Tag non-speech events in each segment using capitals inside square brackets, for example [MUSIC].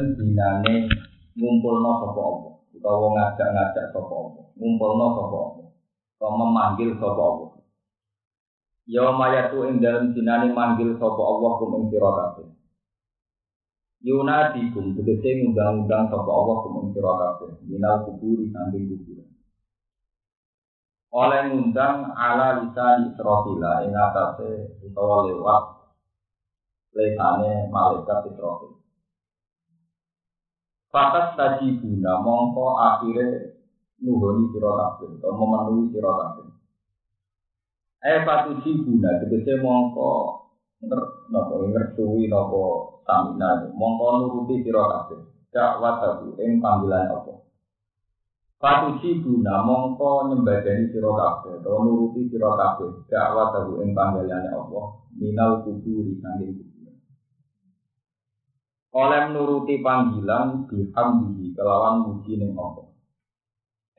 dalem dinane ngumpulno sapa Allah utawa ngajak-ngajak sapa Allah ngumpulno sapa Allah utawa memanggil sapa Allah. Ya mayatu ing dalem dinane manggil sapa Allah kum ing sira kabeh. Yunadikum tegese ngundang-undang sapa Allah kum ing sira kabeh minal kuburi samping kuburan. Oleh ngundang ala lisan Israfila ing atase utawa lewat lesane malaikat Israfil. Patas tadi guna mongko akhirnya nuhoni siro kabin atau memenuhi siro kabin. Eh patu si guna jadi mongko ner nopo ngertui nopo tamina mongko nuruti siro kabin. Cak wataku ing panggilan nopo. Patu si guna mongko nyembadani siro kabin atau nuruti siro kabin. Cak wataku ing panggilan nopo. Minal kuburi sambil Oleh nuruti panggilan bihamdihi kelawan muji ning Allah.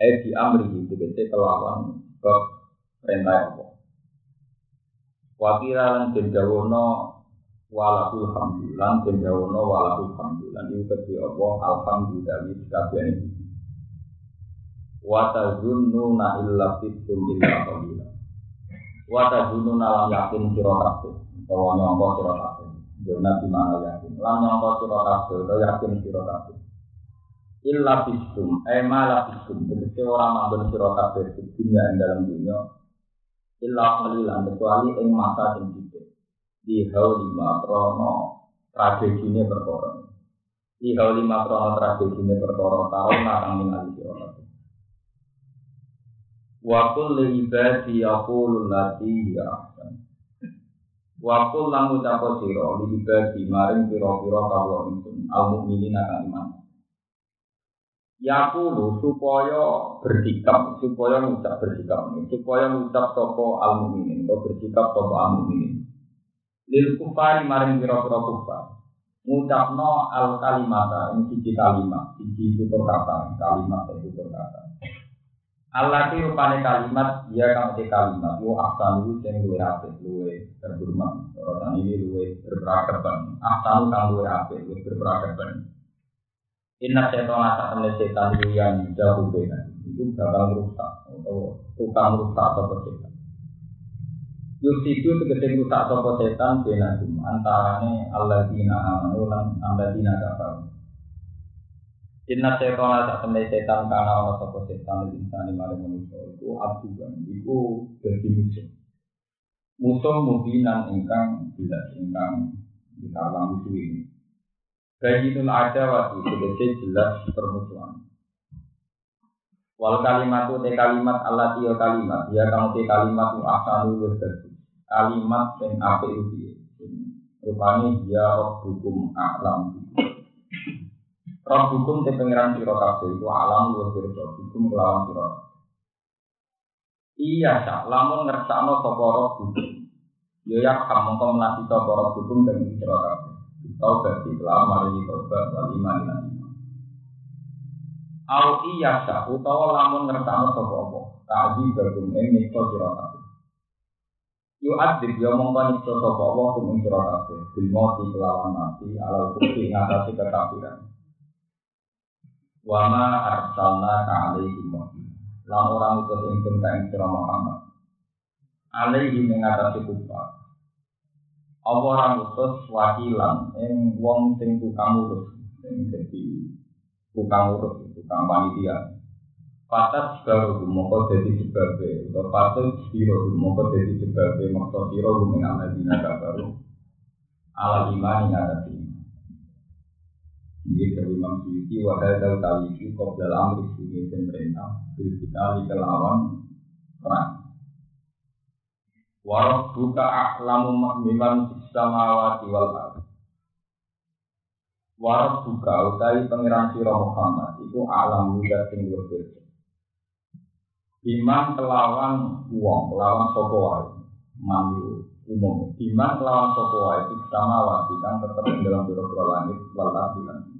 Eh di amri tegese kelawan ke perintah Allah. Wakira lan jendawono walakul hamdu lan jendawono walakul hamdu lan iku kedhi Allah alhamdulillah wis kabehane wa tazunnuna illa fitum illa qalila. Wa tazunnuna lam yakin sira kabeh. Utawa nyangka Jona di mana yakin lam nyangka sira kabeh utawa yakin sira kabeh? Illa fitum eh malah fitum tegese ora manggon sira kabeh di dunia ing dalam dunia illa qalilan kecuali ing masa sing sithik. Di hauli ma krono tragedine perkara. Di hauli ma krono tragedine perkara tahu kang ningali sira kabeh. Wa kulli ibadi yaqulu lati ya. Wa kul lan ucap sira li ibadi maring pira-pira kawula ingsun al mukminin akan iman. Yaqulu supaya bersikap, supaya ngucap bersikap, supaya ngucap sapa al mukminin atau bersikap sapa al mukminin. Lil kufari maring pira-pira kufar. Ngucapno al kalimata ing siji kalimat, siji tutur kata, kalimat tutur kata. Allah itu rupane kalimat, dia kang te kalimat, yo ahsan lu sing luwe apik, luwe terhormat. Orang ini luwe berperadaban. Ahsan kang luwe apik, luwe berperadaban. Inna setan asa temne setan itu yang jauh beda. Itu bakal rusak atau tukang rusak atau setan. Yusidu tegese rusak atau setan benadum antarane alladzina amanu lan alladzina kafaru. Inna setan sak temne setan kana ana sapa setan insani mare manusa iku abugan iku dadi musuh. Musuh mubinan ingkang jelas ingkang dikawang musuh ini. Bayitul ada waktu tegese jelas permusuhan. Wal kalimatu te kalimat Allah tiyo kalimat ya kamu te kalimat yang asalu wis Kalimat sing apik piye. Rupane ya rabbukum a'lam Roh hukum te pengiran siro kabeh itu alam luwih pirsa hukum kelawan siro. Iya sak lamun ngersakno sapa roh hukum. Ya ya kamu kok melati sapa hukum dan siro kabeh. Tau berarti kelawan mari tobat wal iman lan iman. Au iya sak utawa lamun ngersakno sapa apa. Tadi gabung ing nyiksa siro kabeh. Yu adib ya mongko nyiksa sapa apa hukum siro kabeh. Bil mati kelawan mati alal kufri ngatasi kekafiran. Wama arsalna ka alaihim Lan orang utus ingsun ka ing sira Muhammad. Alaihim ing atase kufar. Apa orang utus wakilan ing wong sing tukang urus, sing dadi tukang urus, tukang panitia. Patat baru mongko dadi sebabe, utawa patat siro mongko dadi sebabe maksa sira gumeng aladina kabaru. Ala imani ngatasi ini dari Imam Syuuti wahai kali itu kau dalam risiko pemerintah kita di kelawan perang. Warok buka aklamu makmilan samawati wal ardh. Warok buka utai pangeran sira Muhammad itu alam muda sing berbeda. Iman kelawan uang, kelawan wae. Mandu umum. Iman kelawan wae itu samawati kan tetap dalam biro-biro langit wal ardh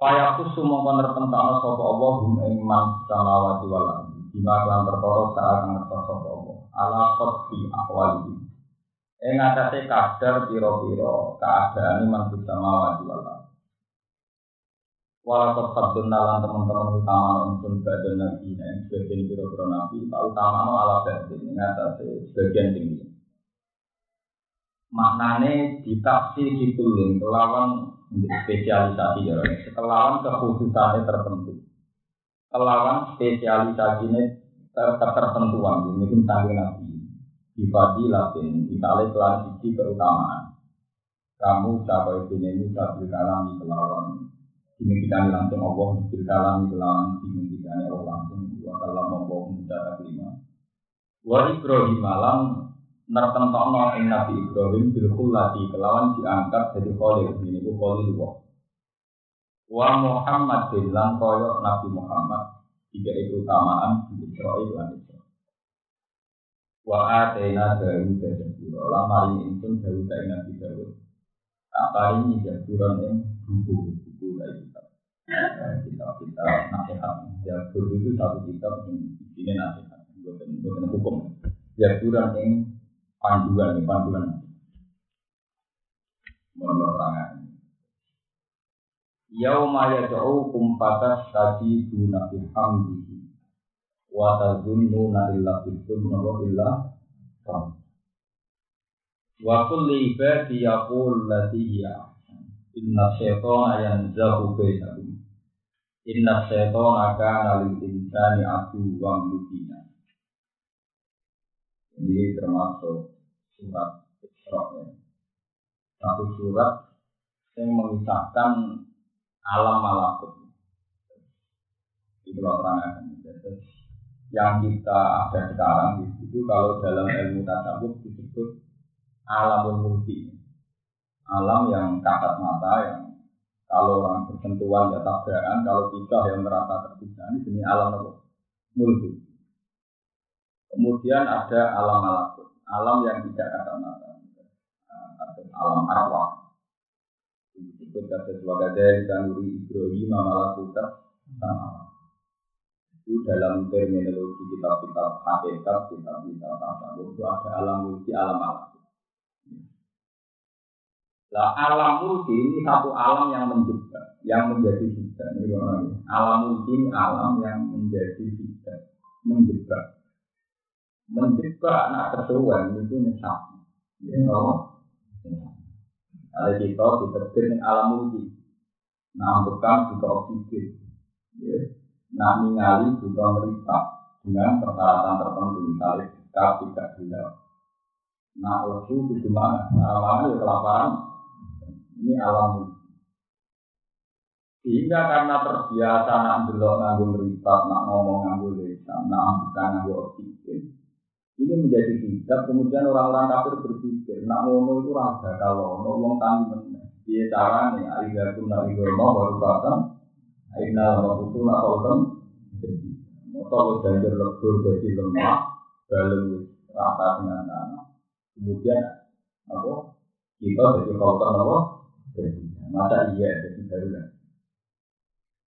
Kaya aku semua koner tentang sopo Allah hum ing man samawati wal ardi. Kelan perkara saat ngerti sopo Allah. Ala qadri ahwali. Ing atase kadar pira-pira keadaan man samawati wal. Walau sabdun nalan teman-teman utama untuk badan nabi, nah sebagian biro-biro nabi, tak utama no ala badan, ini atas sebagian tinggi. Maknanya ditafsir ditulin kelawan spesialisasi ya, kelawan kekhususannya tertentu, kelawan spesialisasinya ter tertentuan, ini pun tanggung nabi. Difadi latin, misalnya kelan sisi keutamaan. Kamu capai ini? Sabil kalami kelawan. Dimimpikan langsung Allah bil kalam kelawan. Dimimpikan Allah langsung wa kalam Allah muda kelima wa Ibrahim malam nertentokno ing Nabi Ibrahim bil khulati kelawan diangkat jadi khalil ini ku khalil wa. Wa Muhammad bin lan koyo Nabi Muhammad tiga itu utamaan di Israel lan Israel. Wa atena Dawud dan Zabur lan mari ingsun Dawud dan Nabi Dawud. Tak paringi Zaburan ing buku buku dari kitab-kitab nasihat. Ya, guru itu satu kitab yang ini nasihat, bukan bukan hukum. Ya, kurang yang panduan, panduan. Mohon terangkan. Yauma yad'ukum fatas tajiduna fi hamdihi wa tazunnuna illa bikum wa illa wa kulli ibadi yaqul lati ya inna syaitana yanzahu bainahum Inna syaitan akan lil insani wa mubina. Ini termasuk surat ya. Satu surat yang mengisahkan alam malakut. Itu terangkan. Yang kita ada sekarang itu kalau dalam ilmu tasawuf disebut alamul mulki. Alam yang kasat mata yang kalau orang bersentuhan ya tabrakan, kalau kita yang merasa terpisah ini jenis alam apa? Mulki. Kemudian ada alam malakut, alam yang tidak ada mata. Alam arwah. Disebut kata sebagai kanuri Ibrahim malakuta sama. Itu dalam terminologi kitab-kitab hakikat, kitab-kitab tasawuf itu ada alam mulki, alam malakut. Lah alam mulki ini satu alam yang menjebak, yang menjadi. Ini alam mulki alam yang menjadi hijab, menjebak. Menjebak anak kesuwen itu nyesat. Ya, Kalau kita diterbit dengan alam mulki, nah bukan juga oksigen. Nah ningali juga merisak dengan persyaratan tertentu misalnya kita tidak gelap. Nah, lesu itu gimana? Mana ya kelaparan, ini alam Sehingga karena terbiasa nak belok nganggo meripat, nak ngomong nganggo lisan, nak ambukan nganggo oksigen. Ini menjadi hijab, kemudian orang-orang kafir berpikir, nak ngono itu raga kalau ono wong tani meneh. Dia carane aiza kunna igorma baru batang, aina nak kautem. Motor banjir lebur jadi lemah, balem rata dengan tanah. Kemudian apa? Kita jadi kautem apa? Masa iya jadi barulah.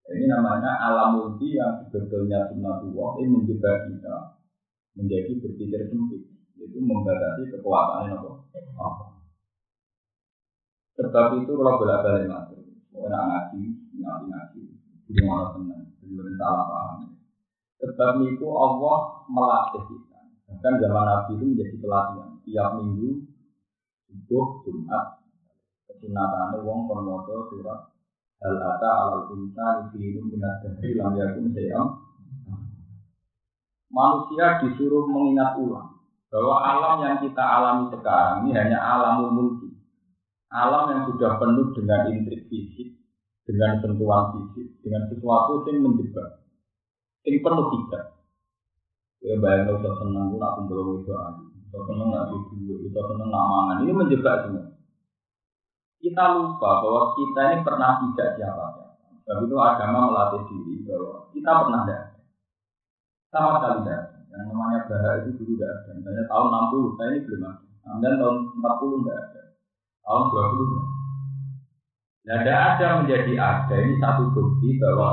Ini namanya alam multi yang sebetulnya sunnatullah ini menjaga kita menjadi berpikir sempit, yaitu membatasi kekuatan apa? apa. Sebab itu kalau bolak balik masuk, orang ngaji, ngaji ngaji, belum ada tenang, belum salah paham. Sebab itu Allah melatih kita. Bahkan zaman Nabi itu menjadi pelatihan. Tiap minggu, subuh, Jumat, sunatane wong kon maca surat Hal ata alal insan fiirum minat dahri lam yakun sayam Manusia disuruh mengingat ulang bahwa alam yang kita alami sekarang ini hanya alam mulki. Alam yang sudah penuh dengan intrik fisik, dengan sentuhan fisik, dengan sesuatu yang menjebak. Yang penuh tidak. Ya bayang itu senang, aku kumpul itu aja. Itu senang, aku itu, itu senang, nak mangan. Ini menjebak semua kita lupa bahwa kita ini pernah tidak siapa-siapa. Sebab itu agama melatih diri bahwa kita pernah tidak sama sekali tidak Yang namanya bahaya itu dulu tidak ada. Misalnya tahun 60 saya ini belum ada. Kemudian tahun 40 tidak ada. Tahun 20 tidak ada. Nah, tidak ada menjadi ada. Ini satu bukti bahwa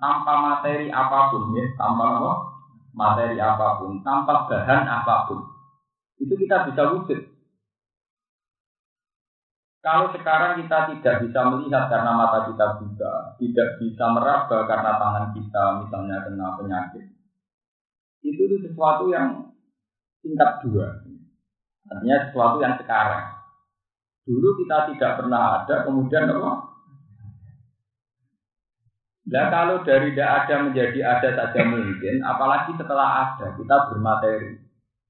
tanpa materi apa pun ya, tanpa apa? Materi apa pun, tanpa bahan apa pun, itu kita bisa wujud. Kalau sekarang kita tidak bisa melihat karena mata kita buta, tidak bisa meraba karena tangan kita misalnya kena penyakit, itu tuh sesuatu yang tingkat dua. Artinya sesuatu yang sekarang. Dulu kita tidak pernah ada, kemudian apa? Nah kalau dari tidak ada menjadi ada saja mungkin, apalagi setelah ada kita bermateri.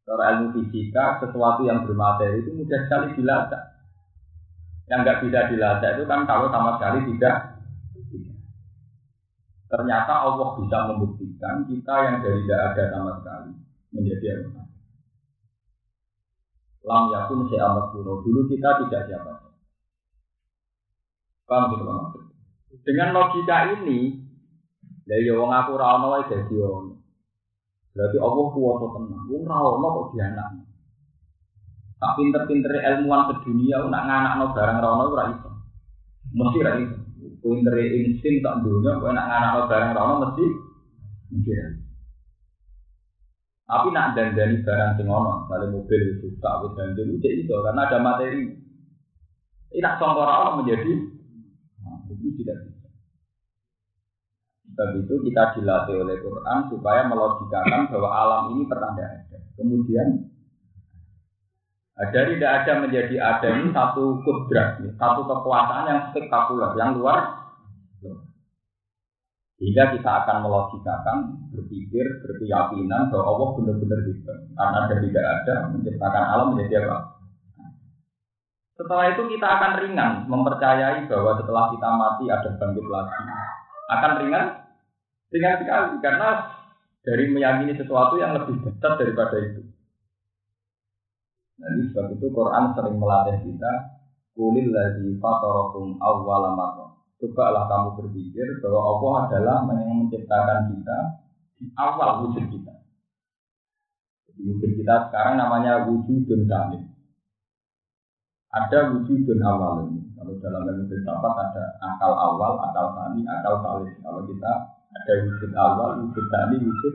Kalau ilmu fisika, sesuatu yang bermateri itu mudah sekali dilacak. Yang nggak bisa dilacak itu kan kalau sama sekali tidak. Ternyata Allah bisa membuktikan kita yang dari tidak ada sama sekali menjadi apa? Lam yakun si amat kuno. Dulu kita tidak siapa. Paham gitu maksud? Dengan logika ini, dari ya wong aku ra ono wae dadi. Berarti Allah kuwasa tenang. Wong ra ono kok. Tak pinter-pinter ilmuwan sedunia nak nganakno barang ra ono iso. Mesti ra. Pinter insting tak dunia kok nak nganakno barang ra ono mesti iso. Tapi nak dandani barang sing ono, misalnya mobil itu suka wis dandani itu itu karena ada materi. Ini nak songkor Allah menjadi nah, itu tidak bisa. Sebab itu kita dilatih oleh Quran supaya melogikakan bahwa alam ini pernah ada. Kemudian dari tidak ada menjadi ada ini satu kudrat, satu kekuasaan yang spektakuler, yang luar sehingga kita akan melogikakan, berpikir, berkeyakinan bahwa Allah benar-benar hebat. Karena ada tidak ada menciptakan alam menjadi apa? Setelah itu kita akan ringan mempercayai bahwa setelah kita mati ada bangkit lagi. Akan ringan, ringan sekali karena dari meyakini sesuatu yang lebih besar daripada itu. Jadi sebab itu Quran sering melatih kita kulil ladzi fatarakum awwala Cobalah kamu berpikir bahwa Allah adalah yang menciptakan kita di awal wujud kita. Jadi wujud kita sekarang namanya wujud kamil. Ada wujud dan awal ini. Kalau dalam ilmu filsafat ada akal awal, akal tani, akal salis. Kalau kita ada wujud awal, wujud tani, wujud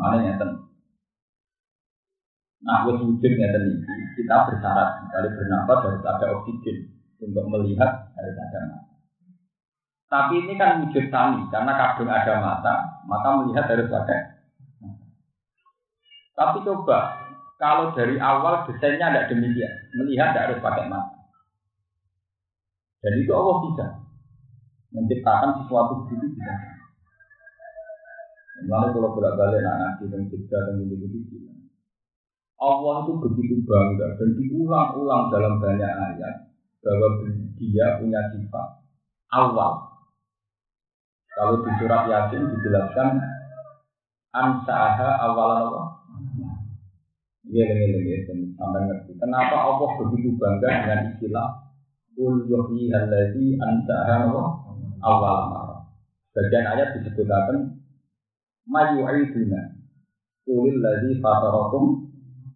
Mana yang Nah, wujud yang ini kita bersyarat, misalnya bernafas harus ada oksigen untuk melihat harus ada mata. Tapi ini kan wujud tani, karena kadung ada mata, maka melihat harus pakai Tapi coba, kalau dari awal desainnya tidak demikian, melihat tidak harus pakai mata. Dan itu Allah bisa menciptakan sesuatu begitu bisa. Lalu kalau bolak balik nak ngaji dan tiga dan begitu Allah itu begitu bangga dan diulang-ulang dalam banyak ayat bahwa dia punya sifat awal. Kalau di surat Yasin dijelaskan ansaha awalan Allah. Iya, iya, iya, sampai ngerti. Kenapa Allah begitu bangga dengan istilah Ul yuhyi alladhi ansaha awal marah. Bagian ayat disebutkan Mayu'iduna Ulil ladhi fatarakum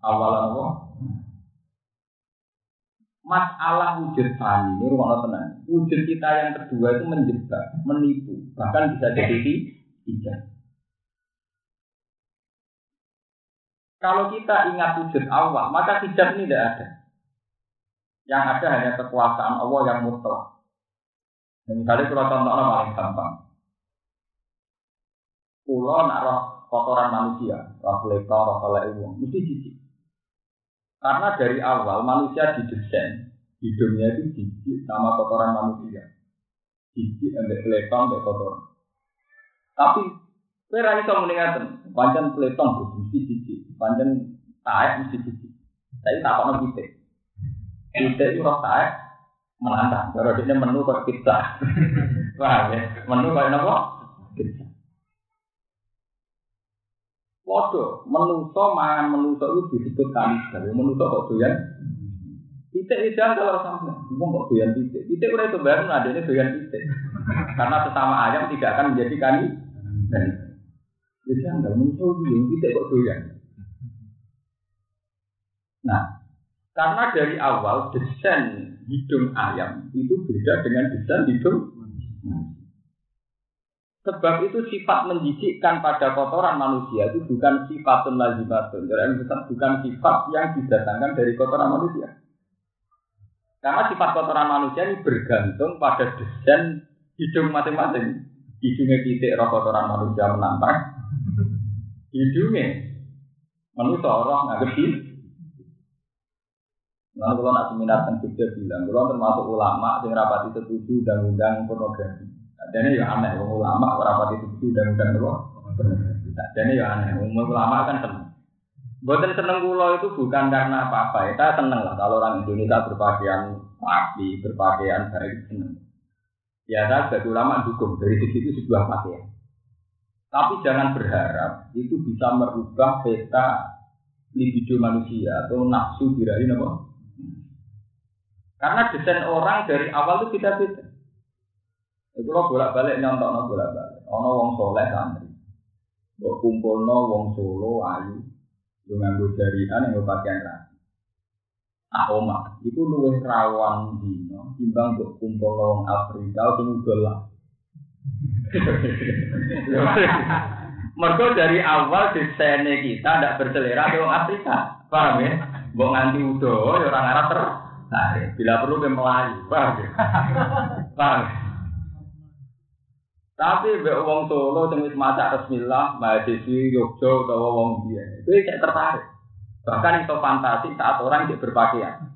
awalan Allah masalah wujud tani ini rumah tenang. Wujud kita yang kedua itu menjebak, menipu, bahkan bisa jadi tidak. Kalau kita ingat wujud awal, maka tidak ini tidak ada. Yang ada hanya kekuasaan Allah yang mutlak. Dan misalnya kalau contohnya paling gampang. Pulau nak kotoran manusia, roh leka, roh uang, mesti jijik. Karena dari awal manusia didesain hidungnya itu jijik sama kotoran manusia. Jijik ambek peletong ambek kotoran. Tapi kowe ra iso muni ngaten, pancen peletong jijik, pancen taek mesti jijik. Tapi tak ono pitik. Pitik itu roh taek menantang. Kalau dia menu kok pizza. Wah, [LAUGHS] ya? Menu? Pizza. Waduh, menuso mangan menuso itu disebut kanibal. Menuso kok doyan? Titik ideal kalau sampai, ngomong kok doyan titik. Titik udah itu baru ada ini doyan titik. [LAUGHS] Karena sesama ayam tidak akan menjadi kanibal. Jadi anda menuso yang titik kok doyan. Nah, karena dari awal desain hidung ayam itu beda dengan desain hidung Sebab itu sifat menjijikkan pada kotoran manusia itu bukan sifatun lazimatun. Jadi bukan sifat yang didatangkan dari kotoran manusia. Karena sifat kotoran manusia ini bergantung pada desain hidung masing-masing. Hidungnya titik roh kotoran manusia menantang. Hidungnya manusia orang nggak gede. Nah, kalau nak seminar tentang bilang, kalau termasuk ulama yang rapati setuju undang-undang pornografi. Jadi ya aneh, ulama rapati setuju undang-undang pornografi. Jadi ya aneh, ulama kan seneng. Buatan seneng kulo itu bukan karena apa-apa. Ya. Kita seneng lah kalau orang Indonesia berpakaian rapi, berpakaian baik seneng. Ya saya sebagai ulama dukung dari sisi itu sebuah pakaian. Tapi jangan berharap itu bisa merubah peta libido manusia atau nafsu dirahi apa? Karena desain orang dari awal itu tidak Itu lo bolak balik nyontok no bolak balik. Ono wong soleh santri. Bok kumpul no wong solo ayu dengan gue jarian yang pakaian rapi. Nah, oma, itu luwih rawan dino, timbang untuk kumpul wong Afrika, itu lah. [LAUGHS] Mereka dari awal desainnya kita tidak berselera ke wong Afrika, paham ya? Bok nganti udah, ya orang Arab ter. Nah, bila perlu ke Melayu, paham ya? [LAUGHS] Paham ya? Tapi mbek wong Solo sing wis maca bismillah, mahasiswi Yogyo utawa wong dia, itu kayak tertarik. Bahkan itu fantasi saat orang tidak berpakaian.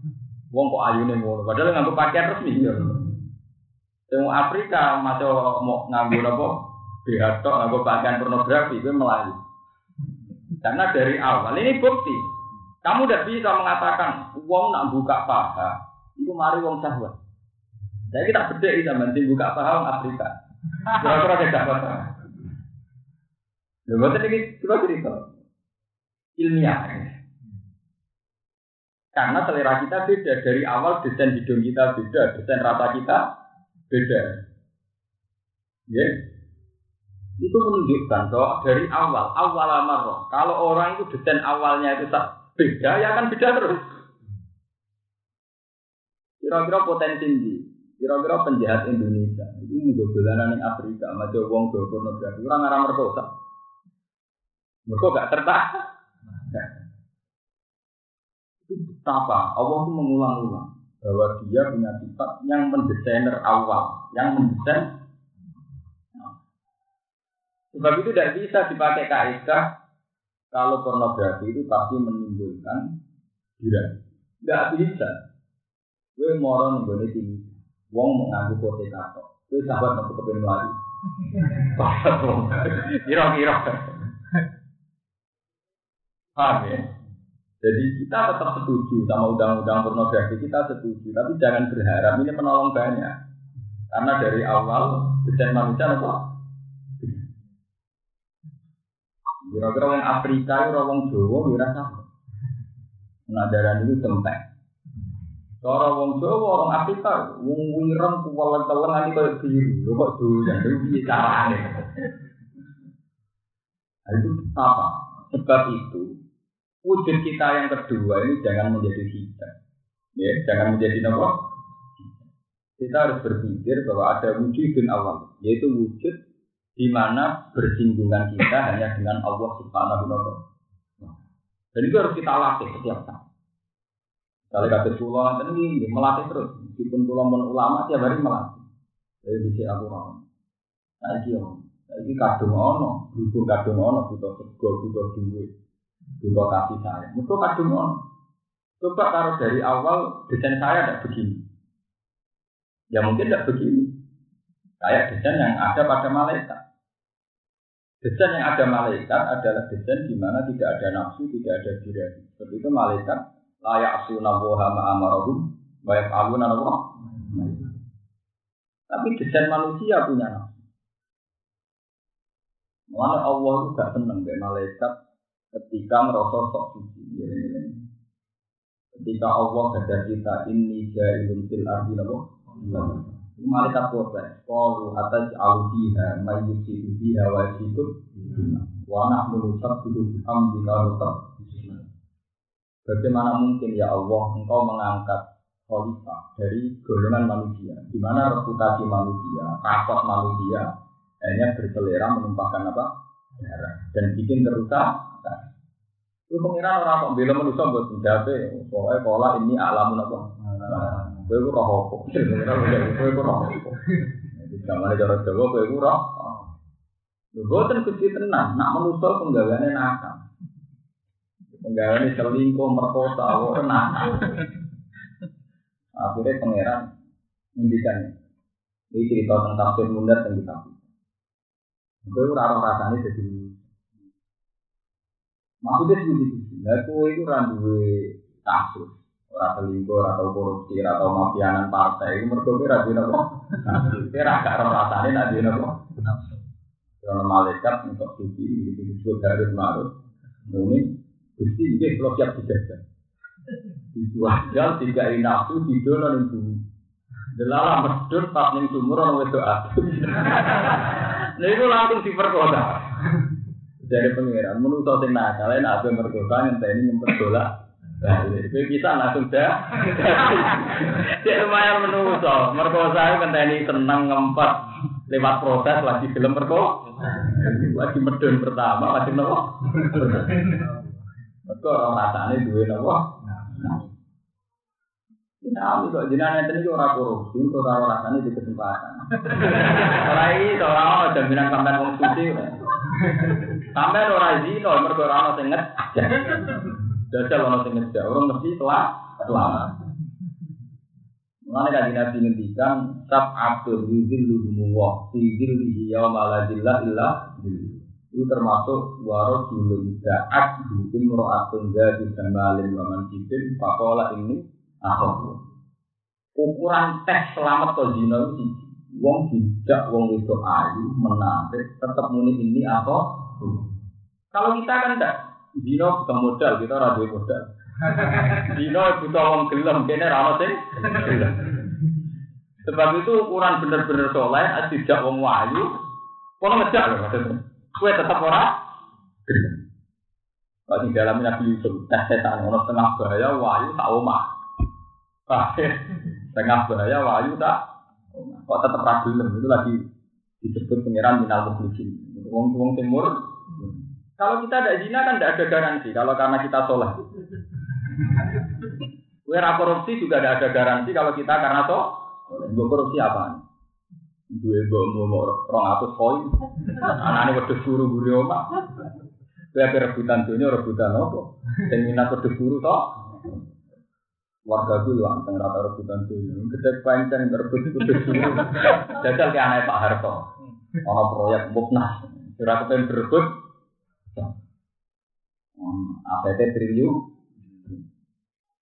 Wong kok ayune ngono, padahal nganggo pakaian resmi ya. Yang Afrika maca mau nganggo apa? BH tok nganggo pakaian pornografi itu melayu. Karena dari awal ini bukti. Kamu tidak bisa mengatakan wong nak buka paha, itu mari wong sahwat. Jadi kita beda sing buka paha Afrika. Kira-kira tidak apa Lho iki kula cerita. Ilmiah. Karena selera kita beda dari awal desain hidung kita beda, desain rata kita beda. Ya. Itu menunjukkan bahwa dari awal, awal amarah. Kalau orang itu desain awalnya itu beda, ya akan beda terus. Kira-kira potensi ini, kira-kira penjahat Indonesia itu nggak dolanan yang Afrika, macam wong do pornografi, orang arah merkosa. Mereka gak tertarik. Itu betapa Allah itu mengulang-ulang bahwa dia punya sifat yang mendesainer awal, yang mendesain. Sebab itu tidak bisa dipakai kaidah kalau pornografi itu pasti menimbulkan gila. Tidak bisa. Gue moron gue tinggi. Wong mau nganggu kote kato. Gue sahabat mau kepengen lagi. Kira-kira. Paham ya? Jadi kita tetap setuju sama undang-undang pornografi kita setuju, tapi jangan berharap ini menolong banyak. Karena dari awal desain manusia apa? Kira-kira orang Afrika, orang Jawa, kira sama. Pengajaran itu tempat. Cara wong Jawa, orang Afrika, wong wireng kuwelen-kelen nanti kayak biru. Lho kok doyan, itu piye carane? Nah, itu apa? Sebab itu wujud kita yang kedua ini jangan menjadi hijab. Ya, jangan menjadi apa? Kita harus berpikir bahwa ada wujud awal, yaitu wujud di mana bersinggungan kita hanya dengan Allah Subhanahu wa taala. Dan itu harus kita latih setiap saat. Kalau kata pulau ini melatih terus, meskipun pulau pun ulama tiap hari melatih. Dari sisi aku mau. Nah ini om, nah ini kadung ono, berhubung kadung ono, butuh sego, butuh duit, butuh kasih saya. Mesti kadung ono. Coba taruh dari awal desain saya tidak begini. Ya mungkin tidak begini. Kayak desain yang ada pada malaikat. Desain yang ada malaikat adalah desain di mana tidak ada nafsu, tidak ada diri. Seperti itu malaikat layak asuna woha ma'amarahum baik alun Allah tapi desain manusia punya nafsu Mana Allah itu gak seneng dari malaikat ketika merosot sok suci. Ya, ya, ya. Ketika Allah kata kita ini jailun fil ardi nabo. Malaikat protes. Kalau atas alufiha mayyusidu fiha wa yasikut. Wa nahnu nusabbihu bihamdika wa Bagaimana mungkin ya Allah engkau mengangkat khalifah dari golongan manusia, di mana reputasi manusia, kasat manusia hanya berselera menumpahkan apa darah dan bikin kerusakan. Itu pengiran orang kok bilang manusia buat menjaga, pokoknya pola ini alam apa? Gue gue roh apa? Gue gue roh apa? Zaman cara Jawa gue gue roh. Gue kecil tenang, nak manusia penggawaannya nakal. Penggawaannya selingkuh, merkosa, nakal. Akhirnya pangeran ngendikan ini cerita tentang tafsir mundur dan kita. Gue ora rasanya jadi Maksudnya begitu. Nah, itu itu randuwe kasus. Orang selingkuh, atau korupsi, atau mafianan partai. Itu mereka kira dia apa? Kira agak orang rasanya nak dia apa? Kalau malaikat untuk suci, itu disebut harus marut. Ini, gusti ini kalau siap dijajah. Dijual tiga nafsu di dono ning bumi. Delala medhur pas ning sumur ana wedok adu. Lha iku langsung diperkosa. Dari pangeran menungso sing nakal nek ape merkosa ngenteni ngempet bola. Nah, itu bisa langsung dah. Cek lumayan menungso, merkosa itu ngenteni seneng ngempet lewat proses lagi film merko. Lagi medun pertama, lagi nopo. Mereka orang rasanya duwe nopo. Nah, kok jenengan enten iki ora korupsi, kok ora rasane di kesempatan. Ora iki ora ono jaminan sampean wong suci. Sampean ora zino mergo ora ono sing ngejak. Jajal ono sing ngejak, orang mesti telah selamat. Mulane kan Nabi ngendikan sab abdul yuzilluhum wa fi dzillihi yauma la dzilla illa itu termasuk waro julun da'at hukum ro'atun jadi jamalin wa mansibin fakola ini ahok ukuran tes selamat ke zina itu wong tidak wong itu ayu menarik tetap muni ini apa kalau kita kan tidak zina bukan modal kita radio modal. Zina butuh wong gelem kene rano sih. Sebab itu ukuran bener-bener soleh tidak wong wayu kalau ngejak loh maksudnya kue tetap ora? Kalau di dalam Nabi Yusuf tes setan orang tengah bahaya wayu tak omah. Tengah bahaya wayu tak kok tetap ragu itu lagi disebut pengiran minal muklisin wong wong timur kalau kita ada zina kan tidak ada garansi kalau karena kita soleh Kue korupsi juga tidak ada garansi kalau kita karena toh korupsi apa? Dua gue mau rong atus koin. Anaknya wedus guru guru oma. Gue apa rebutan dunia rebutan apa? Dan minat wedus guru toh. Warga gue langsung rata rebutan dunia. Gede pancen berebut wedus guru. Jajal ke anak Pak Harto. Ono proyek muknas. Kira kepen berebut. APT triliun.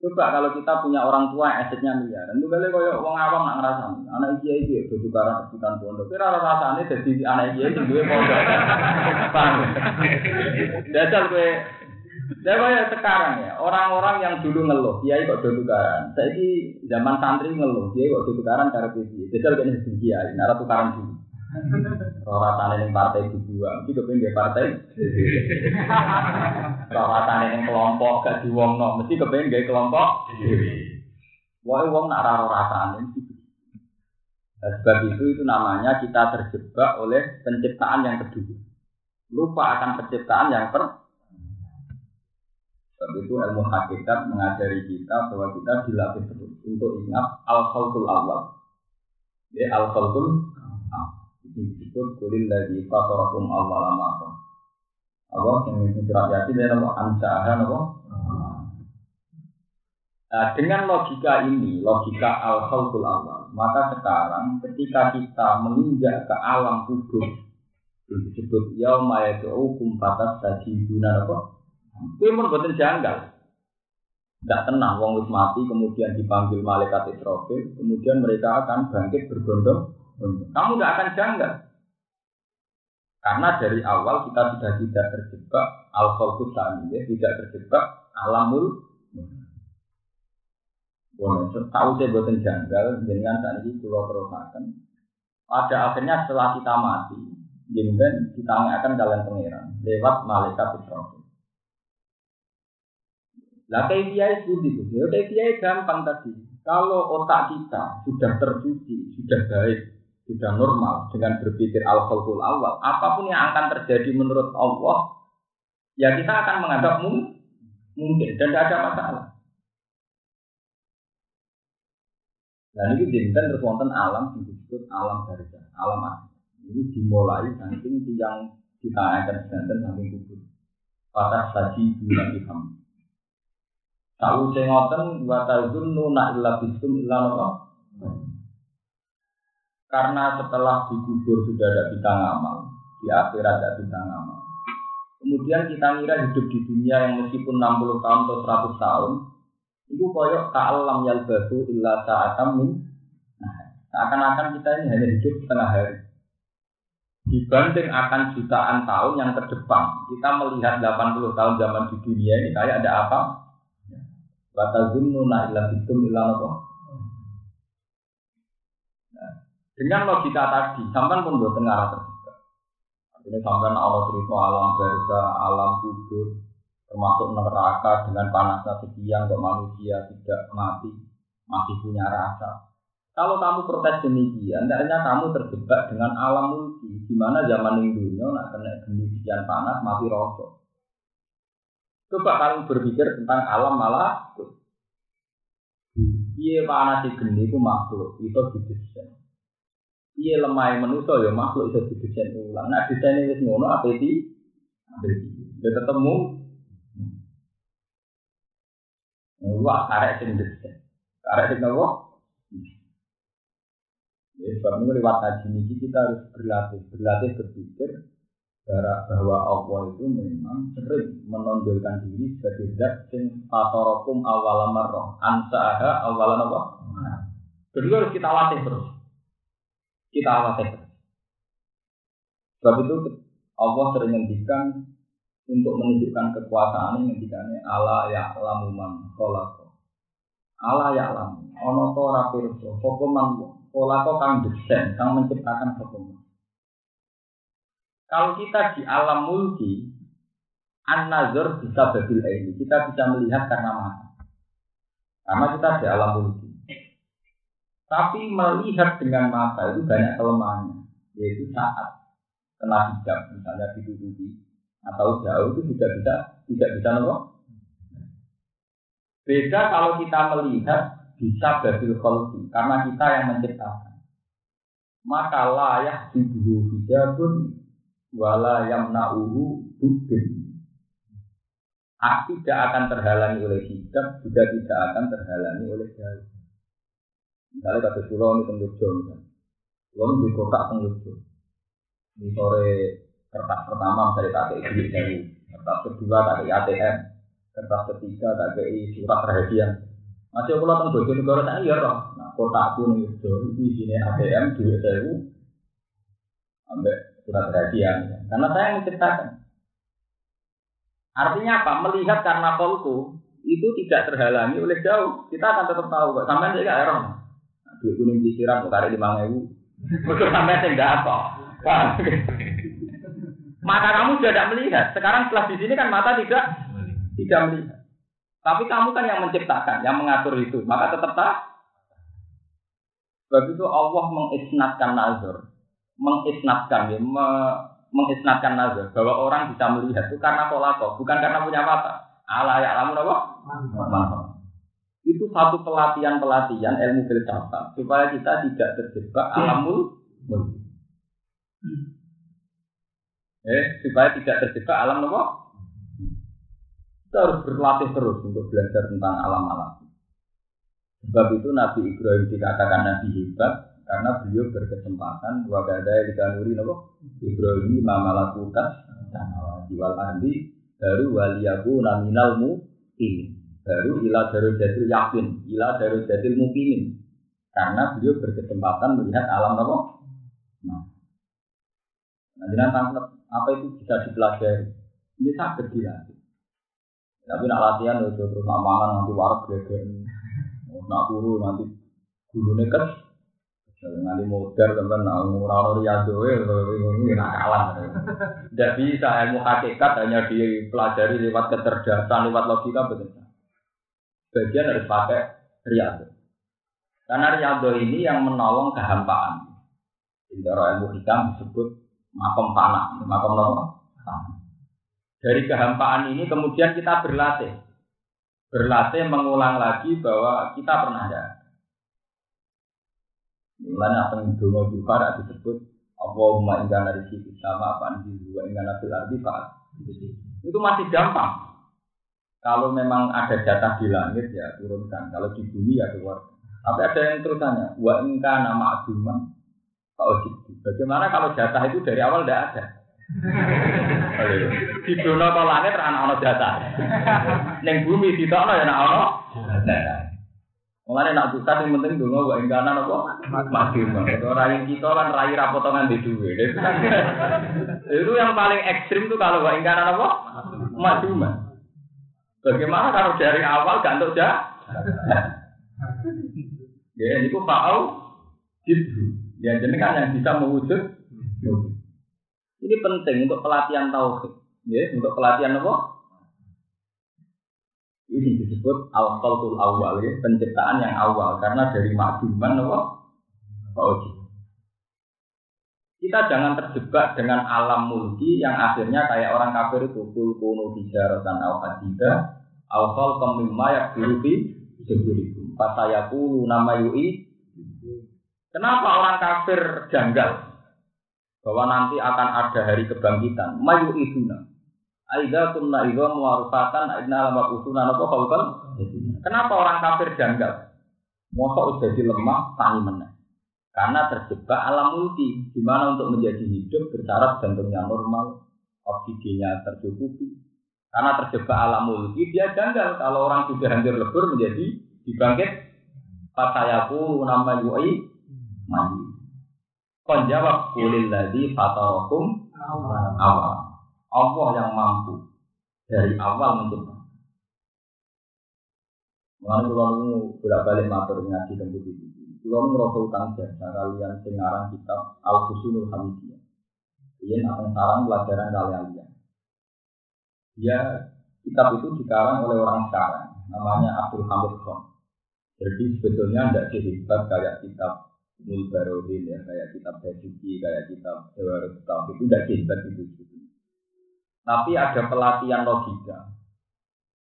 Coba kalau kita punya orang tua asetnya miliar, itu kali koyo wong awam nak ngerasa, anak iki iki itu tukaran rebutan pondok. Kira rasane jadi anak iki iki duwe pondok. Paham? Dasar kowe Dan kayak sekarang ya, orang-orang yang dulu ngeluh, kiai kok do tukaran. Saiki zaman santri ngeluh, kiai kok do tukaran karo kiai. Kene sing kiai, nara tukaran dulu. [LAUGHS] Rasane ning partai dua, iki kepen nggih partai. Rasane ning kelompok gak diwongno, mesti kepen nggih kelompok. Wae wong nak ora rasane nah, sebab itu itu namanya kita terjebak oleh penciptaan yang kedua. Lupa akan penciptaan yang per Sebab itu ilmu hakikat mengajari kita bahwa kita dilatih terus untuk ingat al-khalqul awal. Ya al-khalqul disebut kulil lagi fatarakum awal marah. Apa yang itu surat yasin dan apa ansahan apa? Nah, dengan logika ini, logika al khalqul awal, maka sekarang ketika kita menginjak ke alam kubur disebut yauma yad'ukum fatas sajiduna apa? Itu pun betul janggal. Tidak tenang, wong mati, kemudian dipanggil malaikat Israfil, kemudian mereka akan bangkit berbondong kamu tidak akan janggal. Karena dari awal kita sudah tidak terjebak al ya, tidak terjebak alamul Boleh, tahu saya buatan janggal dengan saat ini pulau terusakan. Pada akhirnya setelah kita mati, jenengan kita akan kalian pangeran lewat malaikat Israfil. Lah kayak dia itu gitu, kayak gampang tadi. Kalau otak kita sudah tercuci, sudah baik, sudah normal dengan berpikir al khalqul awal, apa pun yang akan terjadi menurut Allah, ya kita akan menganggap mungkin dan tidak ada masalah. Dan ini dinten terus alam yang disebut alam barzah, alam asli. Ini dimulai saking yang kita akan sedanten saking kubur. Pada saji bulan ilham. Tahu saya ngoten wa tazunnu na illa bisum illa. Karena setelah dikubur sudah ada bintang amal, di akhirat ada bintang amal. Kemudian kita ngira hidup di dunia yang meskipun 60 tahun atau 100 tahun, itu koyok ta'alam yalbasu illa sa'atam min nah, seakan-akan kita ini hanya hidup setengah hari. Dibanding akan jutaan tahun yang ke depan kita melihat 80 tahun zaman di dunia ini kayak ada apa? Watazunnu illa bikum illa nah, dengan logika tadi, sampai pun buat tengah terbuka. Artinya sampai Allah cerita alam berza, alam kubur, termasuk neraka dengan panasnya sekian kok manusia tidak mati masih punya rasa kalau kamu protes demikian, hendaknya kamu terjebak dengan alam mulki, di mana zaman ini dunia nak kena geni sekian panas mati rosok. Coba kamu berpikir tentang alam malah Iya panas di geni itu makhluk, itu didesain. Iya lemah manusia ya makhluk itu didesain ulang. Nah desain ini semua apa itu? Dia ketemu Wah, karek sing desain. Karek sing apa? Ya, sebab ini lewat kaji ini kita harus berlatih, berlatih berpikir bahwa Allah itu memang sering menonjolkan diri sebagai zat sing fatorokum awal marroh ansaha awal apa? Jadi harus kita latih terus. Kita terus. Sebab itu Allah sering ngendikan untuk menunjukkan kekuasaan ini ngendikane ala ya lamuman kolako ala ya lam ono to sapa man kolako kang desain kang menciptakan sapa kalau kita di alam mulki an nazar bisa babil ini kita bisa melihat karena mata karena kita di alam mulki tapi melihat dengan mata itu banyak kelemahannya yaitu saat kena hijab misalnya ditutupi atau jauh itu juga bisa tidak bisa nopo. Beda kalau kita melihat bisa babil kholqi karena kita yang menciptakan. Maka layak dibuhu hijabun wala yamna'uhu budin. Tidak akan terhalangi oleh hijab, juga tidak akan terhalangi oleh jauh. Misalnya kata pulau ini tenggelam, misalnya. Pulau di kota tenggelam. Di sore kertas pertama misalnya tak kayak duit dari kertas kedua tak kayak ATM kertas ketiga tak kayak surat rahasia masih tentang bojo negara tak iya roh nah kotakku nih itu ini ATM duit saya ambek surat rahasia karena saya menceritakan. Artinya apa? Melihat karena kolku itu tidak terhalangi oleh jauh. Kita akan tetap tahu kok sampai nggak error duit kuning disiram kok tarik lima ribu Betul sampai saya nggak apa Mata kamu sudah tidak melihat. Sekarang setelah di sini kan mata tidak tidak melihat. Tapi kamu kan yang menciptakan, yang mengatur itu. Maka tetap tak. Sebab itu Allah mengisnatkan nazar, mengisnatkan, ya, me, mengisnatkan nazar bahwa orang bisa melihat itu karena kolako, bukan karena punya mata. Allah ya apa? Mata. Itu satu pelatihan pelatihan ilmu filsafat supaya kita tidak terjebak alamul mulk. Eh supaya tidak terjebak alam nopo kita harus berlatih terus untuk belajar tentang alam-alam. Sebab itu Nabi Ibrahim dikatakan Nabi hebat karena beliau berkesempatan wagada dikanuri nopo Ibrahim mamalakukan wal ahli baru waliyaku naminal mu ini baru ila daru jadil yakin ila daru jadil mukinin karena beliau berkesempatan melihat alam nopo nah Nanti nanti apa itu bisa dipelajari. Ini sakit. Tapi nak latihan itu terus nak nanti warak gede. Nak turu nanti guru neket. Nanti modern teman nak riado ini nak kalah. Tidak bisa ilmu hakikat hanya dipelajari lewat kecerdasan, lewat logika betul. Bagian harus pakai riado. Karena riado ini yang menolong kehampaan. Cara ilmu hikam disebut makom panah, makom? Dari kehampaan ini kemudian kita berlatih. Berlatih mengulang lagi bahwa kita pernah ada. Mulanya apa yang dungo juga disebut Allahumma ingat dari sisi sama apa dua ingat nabil arti pak. Itu masih gampang. Kalau memang ada jatah di langit ya turunkan. Kalau di bumi ya keluar. Tapi ada yang terusannya. Wa ingka nama aduman. Bagaimana kalau jatah itu dari awal tidak ada? [LAUGHS] di dunia ke langit anak ono jatah. Neng bumi di sana ya nak ono. Mulane nak duka yang penting donga wae ingkana napa? Mati Itu rai kita kan rai ra potongan di duwe. [LAUGHS] Itu yang paling ekstrim tuh kalau wae ingkana napa? Mati Bagaimana kalau dari awal gak jah? Ya, ini kok tahu gitu. Ya, jadi kan yang bisa mewujud. Ini penting untuk pelatihan tauhid. Ya, untuk pelatihan apa? Ini disebut al-khalqul awal ya, penciptaan yang awal karena dari makduman apa? Tauhid. Kita jangan terjebak dengan alam mulki yang akhirnya kayak orang kafir itu kul kunu hijaratan al hadida al khalqam mimma yakdurufi seburikum. Fatayakulu nama yui. Kenapa orang kafir janggal? Bahwa nanti akan ada hari kebangkitan. Mayu iduna. Aida kunna idha muwarufatan aina lama usuna apa khalqan. Kenapa orang kafir janggal? Mosok jadi lemah tani meneh. Karena terjebak alam multi, di mana untuk menjadi hidup bersyarat jantungnya normal, oksigennya tercukupi. Karena terjebak alam multi, dia janggal kalau orang sudah hancur lebur menjadi dibangkit. Fatayaku nama yu'i mandi. Kon jawab kulil ladhi fatarakum awal. Allah yang mampu dari awal mencipta. Mengenai kalau bolak balik matur ngaji tempat itu. Kalau merasa utang jasa kalian sengarang kitab Al Husunul Hamidiyah. Ini akan sarang pelajaran kalian. Ya, kitab itu dikarang oleh orang sekarang, namanya Abdul Hamid Khan. Jadi sebetulnya tidak sehebat kayak kitab Mulbarohin ya, kayak kitab Basuki, kayak kitab Dewa Kitab itu tidak sehebat itu sebetulnya. Tapi ada pelatihan logika,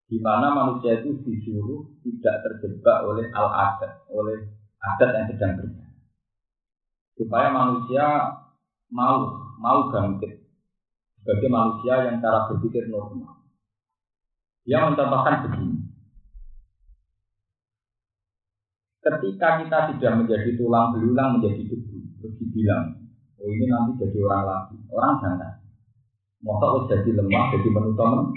di mana manusia itu disuruh tidak terjebak oleh al-adat, oleh adat yang sedang berjalan. Supaya manusia mau mau bangkit sebagai manusia yang cara berpikir normal. Dia mencontohkan begini. Ketika kita sudah menjadi tulang belulang menjadi debu, terus dibilang, oh ini nanti jadi orang lagi, orang jangan. Masa jadi lemah, jadi menutup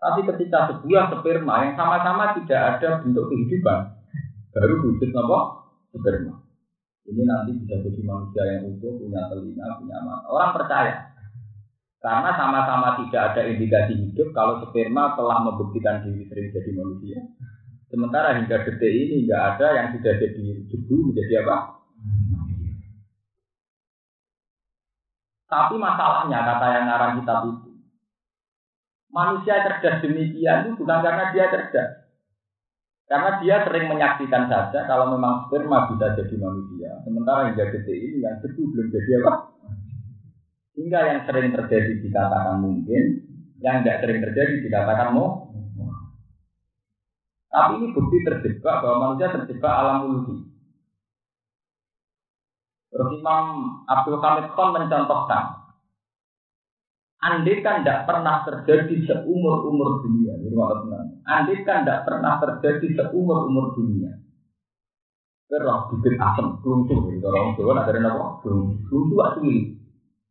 Tapi ketika sebuah sperma yang sama-sama tidak ada bentuk kehidupan, baru wujud apa? Sperma. Ini nanti bisa jadi manusia yang utuh, punya telinga, punya mata. Orang percaya. Karena sama-sama tidak ada indikasi hidup kalau sperma telah membuktikan diri sering jadi manusia. Sementara hingga detik ini nggak ada yang sudah jadi debu menjadi apa? Tapi masalahnya kata yang ngarang kitab itu, manusia cerdas demikian itu bukan karena dia cerdas, karena dia sering menyaksikan saja kalau memang sperma bisa jadi manusia. Sementara hingga detik ini yang debu belum jadi apa? Hingga yang sering terjadi dikatakan mungkin, yang tidak sering terjadi dikatakan mau. Tapi ini bukti terjebak bahwa manusia terjebak alam mulki. Terus Imam Abdul Hamid Khan mencontohkan, Andai kan tidak pernah terjadi seumur-umur dunia, Andai kan tidak pernah terjadi seumur-umur dunia. Kerah bibit kelungsu, gitu. Orang Jawa ada apa? Kelungsu, kelungsu asli,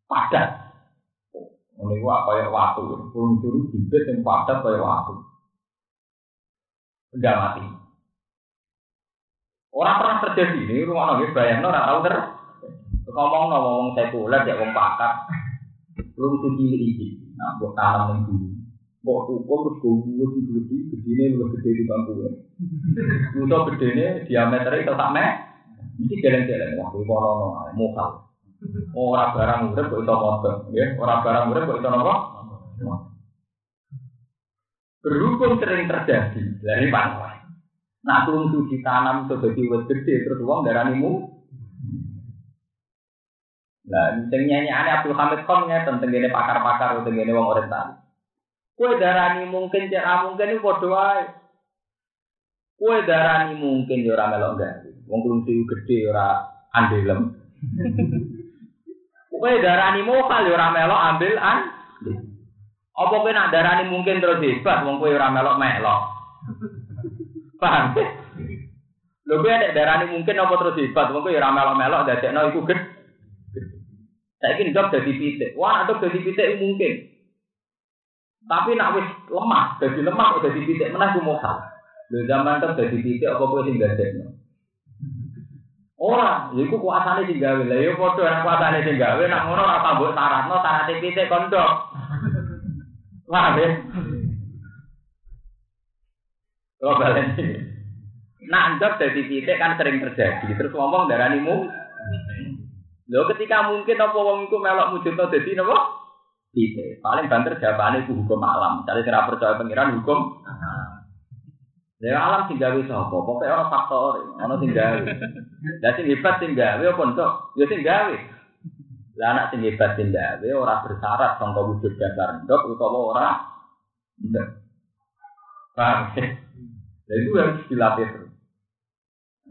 padat. Ini wah kayak waktu, kelungsu bibit yang padat kayak waktu. Udah mati. Orang pernah terjadi ini, rumah nabi bayang, orang tahu ter. Ngomong ngomong sekuler ya ngomong pakar. Belum suci ini. Nah, buat tanam yang dulu. Buat ukur terus gue di gede, gedene lebih gede di bangku. Untuk gedene diameternya tetap meh. Mesti jalan-jalan. Itu kono mokal. Orang barang urip kok itu motor, ya. Orang barang urip kok itu apa? Berhubung sering terjadi dari pantai. Nah, belum suci tanam sudah jadi gede terus uang darah mu Nah, sing nyanyi-ane Abdul Hamid Khan ngeten tengene pakar-pakar tengene wong orientalis. Kue darani mungkin cek mungkin itu padha. Kue darani mungkin ya ora melok gawe. Wong kurungsi gede ya ora andelem. [LAUGHS] Kue darani mokal ya ora melok ambil an. Apa kowe nak darani mungkin terus hebat wong kowe ora melok melok. Paham? Lho kowe nek darani mungkin apa terus hebat wong kowe ora melok-melok dadekno iku gede. Saiki ndok dadi pitik. Wah, ndok dadi pitik mungkin. Tapi nak wis lemah, dadi lemah kok dadi pitik menah ku mokal. Lho zaman tok dadi pitik apa kowe sing dadekno? Ora, ya iku kuasane sing gawe. Lah ya padha nek kuasane sing gawe nak ngono ora tambah syaratno syarat pitik kondok. Wah, ya. Oh, balen. Nak ndok dadi pitik kan sering terjadi. Terus ngomong daranimu Lho ketika mungkin apa wong iku melok mujudno dadi napa? Pitik. Paling banter jawabane iku hukum alam. Misalnya kira percaya pengiran hukum Ya alam sing gawe sapa? Pokoke ora faktor, ana sing gawe. Lah sing hebat sing gawe apa entuk? Ya sing gawe. Lah anak sing hebat sing gawe ora bersyarat sangka wujud dasar ndok utawa ora. Ndok. Paham? Itu harus dilatih terus.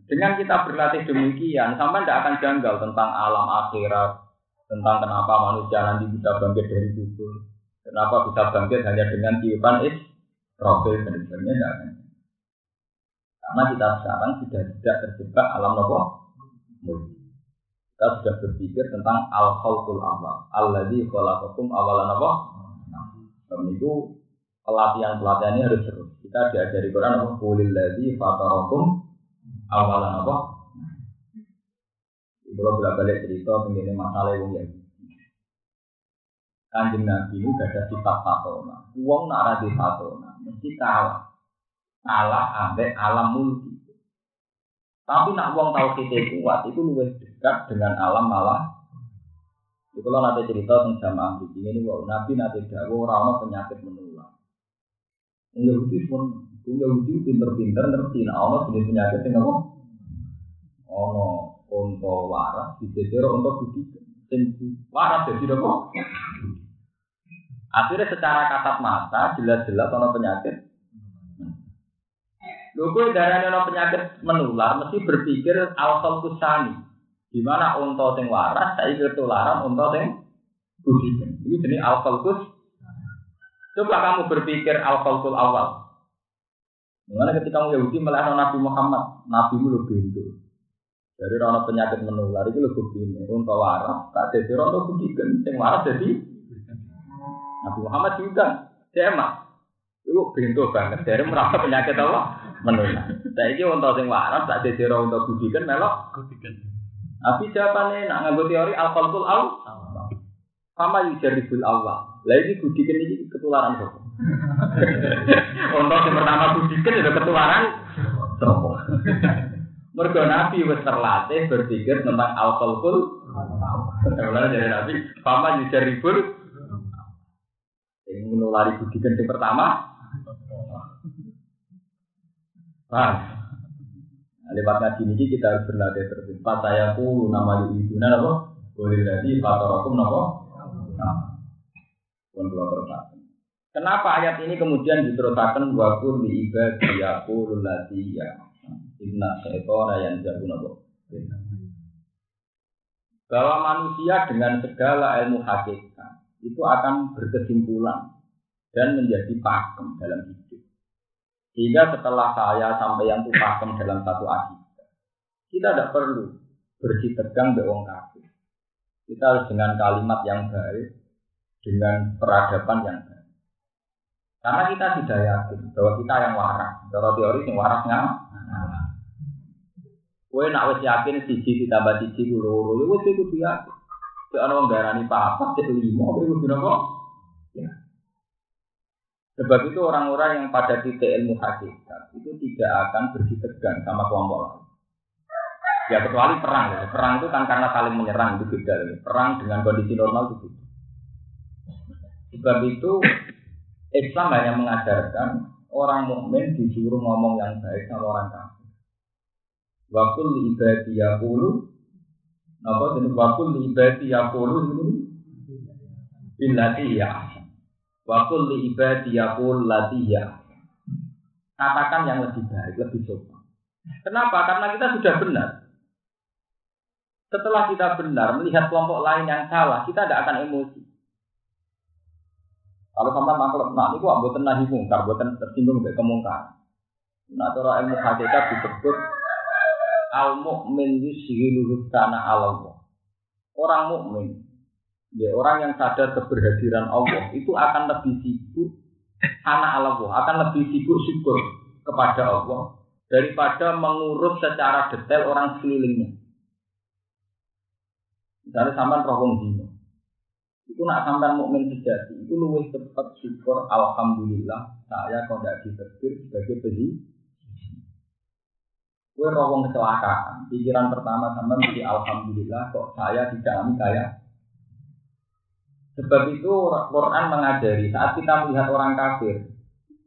Dengan kita berlatih demikian, sampai tidak akan janggal tentang alam akhirat, tentang kenapa manusia nanti bisa bangkit dari kubur, kenapa bisa bangkit hanya dengan tiupan is, profil dan sebagainya. Karena kita sekarang sudah tidak terjebak alam nopo Kita sudah berpikir tentang al khawful awal, alladzi khalaqakum awalan apa? Dan itu pelatihan-pelatihan ini harus terus. Kita diajari Quran apa? Qulil ladzi fatarakum awalan apa? Kalau bolak balik cerita begini masalah yang ya. Kanjeng Nabi ini gak ada sifat fatona. Uang nak di fatona, mesti kalah. Kalah ambek alam mulki. Tapi nak uang tahu kita kuat itu lebih dekat dengan alam malah. Itu kalau nanti cerita tentang jamaah di ini, Nabi nanti dawo rano penyakit menular. Yahudi pun Yahudi pinter-pinter ngerti nah Allah jenis penyakit yang apa? Ono onto waras dijejer onto budi sing waras jadi apa? Akhirnya secara kasat mata jelas-jelas ono penyakit. Lho kowe darane ono penyakit menular mesti berpikir al kusani. Di mana onto sing waras saiki ketularan onto sing budi. Ini jenis al kus. Coba kamu berpikir al awal. Mengenai ketika kamu Yahudi melihat Nabi Muhammad, Nabi lebih itu. Dari rana penyakit menular itu lebih ini. Untuk waras, tak jadi rana budikan. Yang waras jadi Nabi Muhammad juga. Sema. Itu pintu banget. Dari merasa penyakit apa? Menular. Saya ini untuk yang waras, tak jadi rana untuk budikan, melok. Tapi siapa nih nak nganggo teori al-qalqul al sama yujaribul Allah. Lah ini budikan ini ketularan kok. Untuk yang pertama budikan itu ketularan sopo. Mergo Nabi wis terlatih berpikir tentang al-qalqul. Mulane dari Nabi, "Fama yujaribul yang menulari budikan yang pertama. Nah, lewat ngaji ini kita harus berlatih terus. Pas saya pun nama itu apa? Boleh jadi faktor aku nama. Nah, pun kalau Kenapa ayat ini kemudian diteruskan wakul di ibadiyaku lulati ya inna syaitona yang jago nabo bahwa manusia dengan segala ilmu hakikat itu akan berkesimpulan dan menjadi pakem dalam hidup. Sehingga setelah saya sampai yang itu dalam satu akidah, kita tidak perlu bersih tegang bewong kafir. Kita harus dengan kalimat yang baik, dengan peradaban yang baik. Karena kita tidak yakin bahwa kita yang waras. Kalau teori yang warasnya, Kue nak wis yakin siji ditambah siji ya wis iku dia. Cek ana wong darani papat, cek lima, kowe kudu napa? Ya. Sebab itu orang-orang yang pada titik ilmu hakikat itu tidak akan bersitegan sama kelompok lain. Ya kecuali perang ya. Perang itu kan karena saling menyerang itu beda. Perang dengan kondisi normal itu beda. Sebab itu Islam hanya mengajarkan orang mukmin disuruh ngomong yang baik sama orang kafir. Waktu ibadiyah puluh Apa jenis wakul li ibadi yaqulu ini? Billati ya. Wakul li ibadi yaqul lati ya. Katakan yang lebih baik, lebih sopan. Kenapa? Karena kita sudah benar. Setelah kita benar melihat kelompok lain yang salah, kita tidak akan emosi. Kalau sampai makhluk, nah ini kok buatan nahi mungkar, buatan tersinggung dari kemungkaran. Nah, cara ilmu hakikat disebut al mukmin yushilu Allah. Orang mukmin, ya orang yang sadar keberhadiran Allah itu akan lebih sibuk anak Allah, akan lebih sibuk syukur kepada Allah daripada mengurus secara detail orang sekelilingnya. Misalnya sampai rohong zina. Itu nak sampai mukmin sejati, itu lebih cepat syukur alhamdulillah saya kok tidak ditegur sebagai pezi. Kue rohong kecelakaan. Pikiran pertama sama mesti alhamdulillah kok saya tidak kaya. Sebab itu Quran mengajari saat kita melihat orang kafir,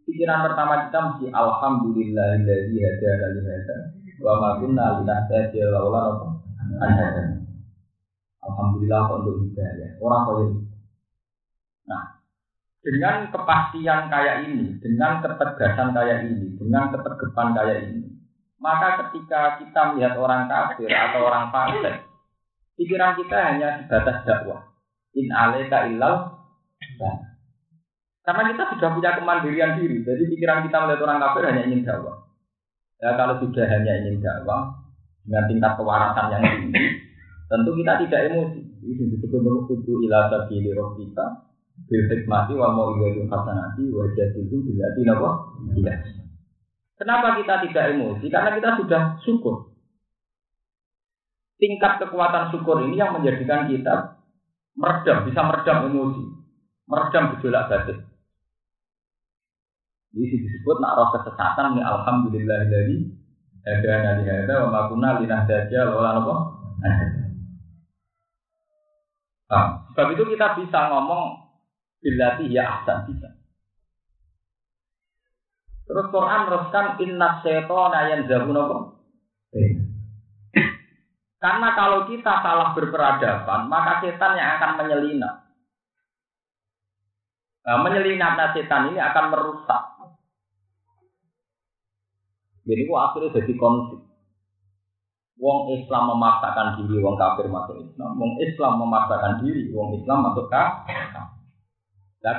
pikiran pertama kita mesti alhamdulillahilladzi hadana li hadza wa ma kunna linahtadiya laula an hadana. Alhamdulillah kok untuk hidayah. Orang kaya. Nah, dengan kepastian kayak ini, dengan ketegasan kayak ini, dengan ketegapan kayak ini, maka ketika kita melihat orang kafir atau orang fasik, pikiran kita hanya sebatas dakwah. In alaika illal karena kita sudah punya kemandirian diri, jadi pikiran kita melihat orang kafir hanya ingin dakwah. Ya kalau sudah hanya ingin dakwah dengan tingkat kewarasan yang tinggi, Tentu kita tidak emosi. Ini disebut kudu ila sabili kita bil hikmati wal mau'izatil hasanati wa jadilu billati? Tidak. Kenapa kita tidak emosi? Karena kita sudah syukur. Tingkat kekuatan syukur ini yang menjadikan kita meredam, bisa meredam emosi, meredam gejolak batin. Ini disebut nak roh kesesatan ini alhamdulillah dari ada nadi ada wa makuna linah saja lalu apa? Nah, sebab itu kita bisa ngomong bilati ya ahsan bisa. Terus Quran teruskan inna seton ayan zabun Karena kalau kita salah berperadaban, maka setan yang akan menyelinap. Nah, menyelinap setan ini akan merusak. Jadi kok akhirnya jadi konflik. Wong Islam memaksakan diri, wong kafir masuk Islam. Wong Islam memaksakan diri, wong Islam masuk kafir. Nah,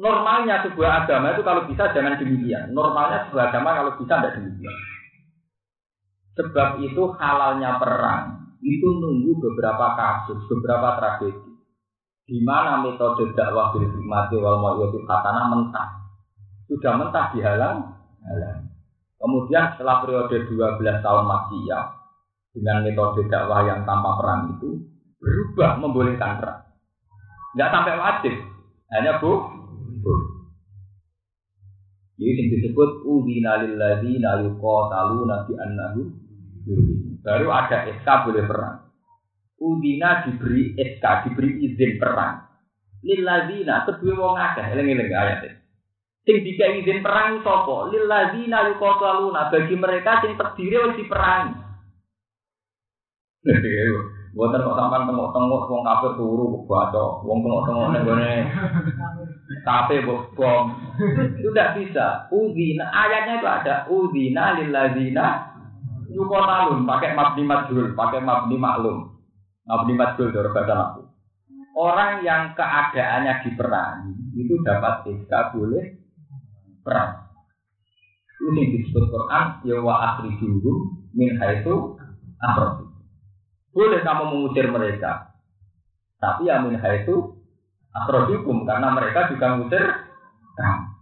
normalnya sebuah agama itu kalau bisa jangan demikian. Normalnya sebuah agama kalau bisa tidak demikian. Sebab itu halalnya perang itu nunggu beberapa kasus, beberapa tragedi. Di mana metode dakwah bil hikmati wal mau'izatil hasanah mentah. Sudah mentah dihalang, halang. Kemudian setelah periode 12 tahun Makkiyah, dengan metode dakwah yang tanpa perang itu berubah membolehkan perang. Tidak sampai wajib, hanya bu. bu. Ini yang disebut udina lilladzina nabi annahu Baru ada SK boleh perang. Udina diberi SK, diberi izin perang. Lilladzina kedua wong akeh, eling-eling ini. Sing dikai izin perang sapa? Lilladzina yuqataluna bagi mereka sing terdiri wis diperangi. Buatan kok sampai tengok-tengok wong kafir turu baca, wong tengok-tengok ning gone kafe bom. Itu tidak bisa. Udina ayatnya itu ada udina lilladzina yuqatalun pakai mabni majhul, pakai mabni maklum. Mabni majhul dari bahasa aku. Orang yang keadaannya diperangi itu dapat iska boleh perang. Ini disebut Quran ya wa akhrijuhum min haitsu akhrajtum. Boleh kamu mengusir mereka. Tapi ya min itu akhrojukum karena mereka juga mengusir kamu.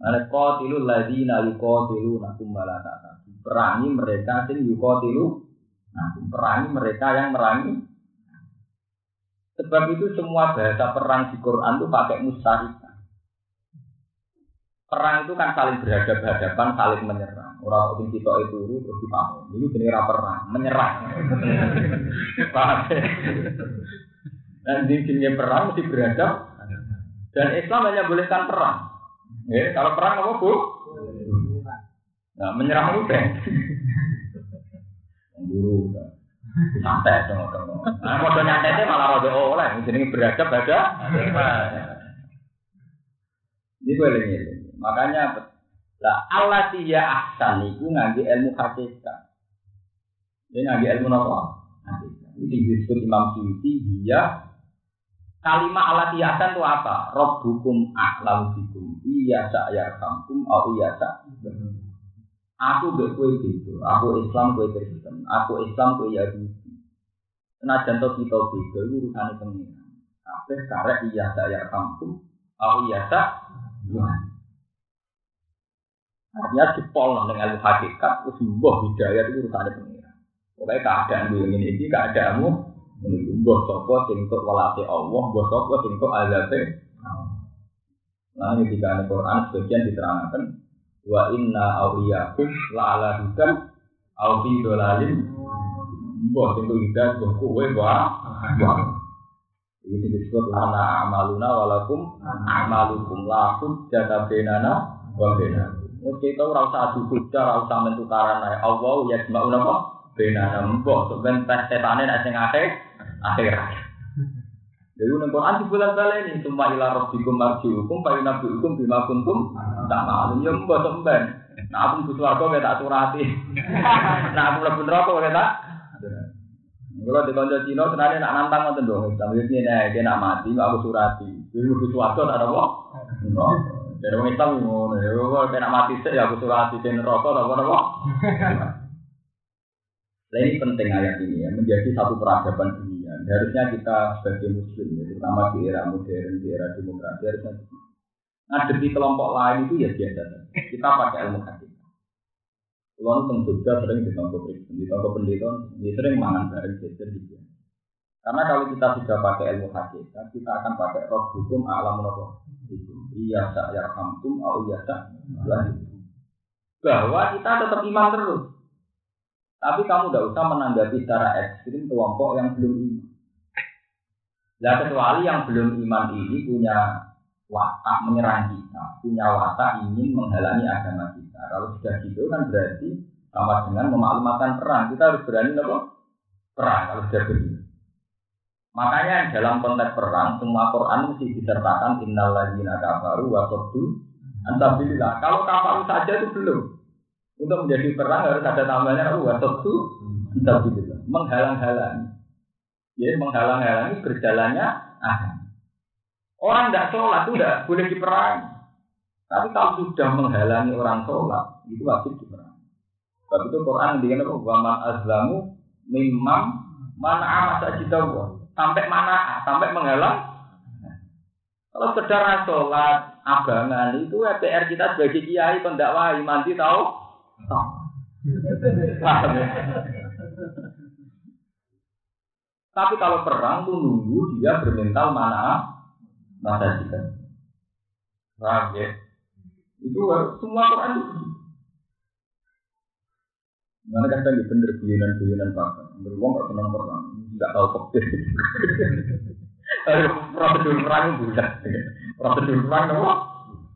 Al-qatilu ladzina yuqatiluna nakum balata. Perangi mereka sing yuqatilu nakum. Perangi mereka yang merangi. Sebab itu semua bahasa perang di Quran itu pakai mustarika. Perang itu kan saling berhadapan-hadapan, saling menyerang. Orang sing kita itu terus dipahami. Ini jenis perang, menyerang. Dan di sini perang mesti berhadap. Dan Islam hanya bolehkan perang. Ya, kalau perang apa bu? Nah, menyerang udah. Guru. Santai dong, dong. Nah, kode nyantai malah rada oleh, jenenge beradab ada. Ini gue lagi Makanya lah Allah ya ahsan itu ngaji ilmu hakikat. Dia ngaji ilmu apa? Ini disebut Imam Syuuti dia kalimat Allah ya ahsan itu apa? Rabbukum a'lam bikum. Iya saya kampung, atau iya sa. Aku gak kue gitu. Aku Islam kue Kristen. Aku Islam kue Yahudi. Senajan to kita beda urusan pengiran. Tapi karek iya saya kampung, aku iya sa. Artinya dipol dengan ilmu hakikat, terus mbah hidayah itu urusannya pengira. Pokoknya keadaan gue ini keadaanmu mbah sopo sing tuk walase Allah, mbah sopo sing tuk azabe. Nah ini ada Quran sebagian diterangkan wa inna awliyakum la ala hudan aw fi dolalin mbah sing tuk hidayah mbah kowe. Ini disebut lana amaluna walakum amalukum lakum jata benana wa benana. Itu ora usah adu hujah, ora usah mentukaran. Allah ya semau napa? Benana mbok sampean tes setane nek sing akhir akhir. Jadi nang Quran bulan balik ini cuma ila rabbikum marjiukum fa yunabbiukum bima kuntum ta'malun. Ya mbok sampean. Nah aku butuh aku kayak tak surati. [LAUGHS] Nah aku lebih neraka kayak tak. Kalau di konco Cina, sebenarnya nak nantang ngoten dong. Tapi ini nih, dia nak mati, aku surati. Jadi butuh suatu tak ada apa? Dari orang Islam ngono, ya kok kena mati sih ya aku suruh hati den rokok apa apa. Nah ini penting ayat ini ya, menjadi satu peradaban dunia. Harusnya kita sebagai muslim, ya, terutama di era modern, di era demokrasi, harusnya ngadepi kelompok lain itu ya biasa Kita pakai ilmu hati. Kalau tentang Jogja sering ditangkap Kristen, ditangkap pendeta, ya sering mangan bareng jajar gitu. Karena kalau kita sudah pakai ilmu hakikat, kita akan pakai roh hukum alam nopo Iya tak ya kampung, oh iya tak Bahwa kita tetap iman terus. Tapi kamu tidak usah menanggapi secara ekstrim kelompok yang belum iman. Nah kecuali yang belum iman ini punya watak menyerang kita, punya watak ingin menghalangi agama kita. Kalau sudah gitu kan berarti sama dengan memaklumatkan perang. Kita harus berani apa? Perang kalau sudah begitu. Makanya dalam konteks perang semua Quran mesti disertakan innal ladzina kafaru wa saddu antabilillah. Kalau kafaru saja itu belum. Untuk menjadi perang harus ada tambahnya wa saddu antabilillah. Menghalang-halangi. Ya, menghalang-halangi berjalannya agama. Orang tidak sholat itu tidak boleh diperangi. Tapi kalau sudah menghalangi orang sholat, itu wajib diperangi. Sebab itu Quran dengan? Waman azlamu mimam mana amat saja sampai mana? Sampai menghalang. Kalau sekedar sholat abangan itu PR kita sebagai kiai pendakwah mandi tahu? Tapi kalau perang tuh nunggu dia bermental mana jika. Paham ya? Itu semua Quran. Mana kadang di bener guyonan-guyonan pakar. Beruang gak senang perang, nggak tahu pekir. Prosedur perang bulat. Prosedur perang apa?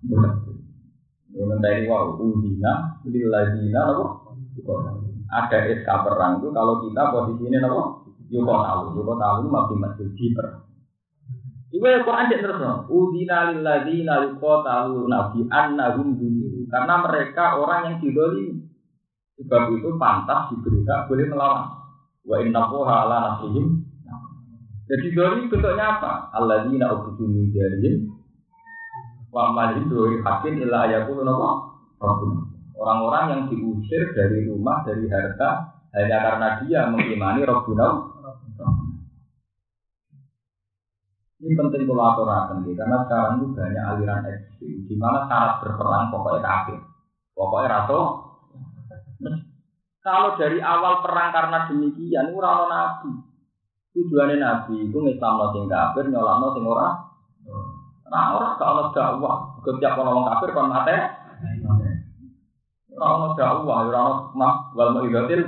Bulat. Mengenai wow, udina, liladina apa? Ada SK perang itu kalau kita posisinya apa? Yuko tahu, yuko tahu masih masih di perang. Ibu yang Quran cek terus. Udina lilladzina tahu nabi annahum duniru. Karena mereka orang yang didolimi. Sebab itu pantas diberikan boleh melawan. Wa inna ala nafsihim. Jadi doli bentuknya apa? Alladzina ubudu min. Wa malin doi hakin illa. Orang-orang yang diusir dari rumah, dari harta, hanya karena dia mengimani Rabbuna. Ini penting aturakan karena sekarang itu banyak aliran ekstrim, di mana syarat berperang pokoknya kafir, pokoknya ratu. Kalau dari awal perang karena demikian, itu orang nabi. Tujuannya nabi itu ngislam no sing kafir, nyolak no sing ora. Nah orang gak ono dakwah, setiap orang kafir kon mate. Orang ono dakwah, orang ono mah wal maidatil.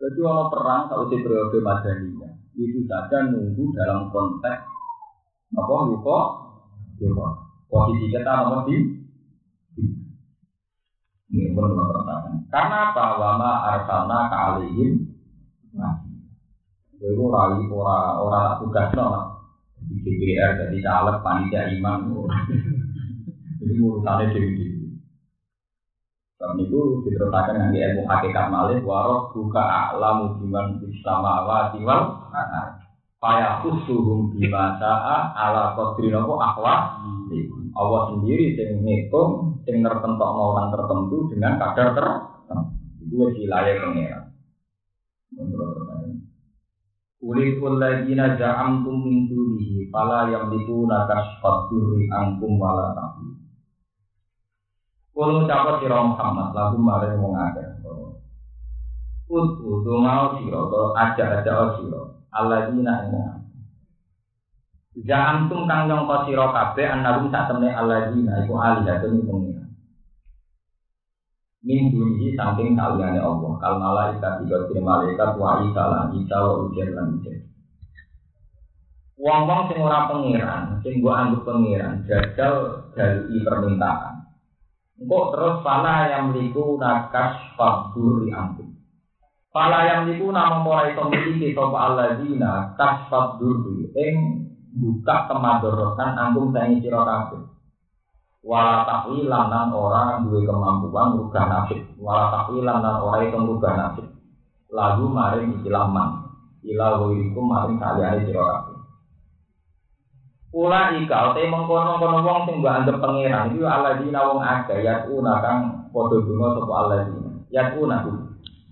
Jadi ono perang kalau si periode madaniyah itu saja nunggu dalam konteks apa yuko yuko posisi kita nomor di Ini pun pertanyaan. Karena apa? Wama arsalna ka'alihim Nah, gue ora ora ora tugas no di DPR jadi caleg panitia iman. Jadi urusannya dewi Sebab itu diteruskan dengan ilmu hakikat malih warok buka alam biman bersama awati wal Paya khusuhum bima sa'a ala kodri nopo akhwa Allah sendiri yang ngitung yang tertentu orang tertentu dengan kadar tertentu Itu wilayah pengeran Uli kulladzina ja'amtum min dunihi fala yamlikuna kashfat durri angkum wala tahwi Kulo ucapa sira Muhammad lagu mare wong akeh. Utu tu mau sira to aja-aja sira. Alladzina ing wong Jangan tum kang nyongko sira kabeh annahum sak temne alladzina iku alihatun pengira. Min dunihi saking kaliyane Allah. Kal malaikat tiga kiri malaikat wa isa lan isa wa ujar lan ujar. Wong-wong sing ora pengiran, sing gua anggap jajal dari permintaan. Engkau terus pala yang meliku nakas fabduri antum. Pala yang meliku nama mulai memiliki sopa aladina kas fabduri ing buka kemadorotan antum saing sira kabeh. Wala takwilan lan ora duwe kemampuan rugah nasib. Wala takwilan lan ora itu nasib. Lagu maring istilah man. Ila wirikum maring kalian sira kabeh. Ula ika te mengkono-kono wong sing mbok anggap pangeran iku alladzina wong akeh ya una kang padha donga sapa alladzina. Ya una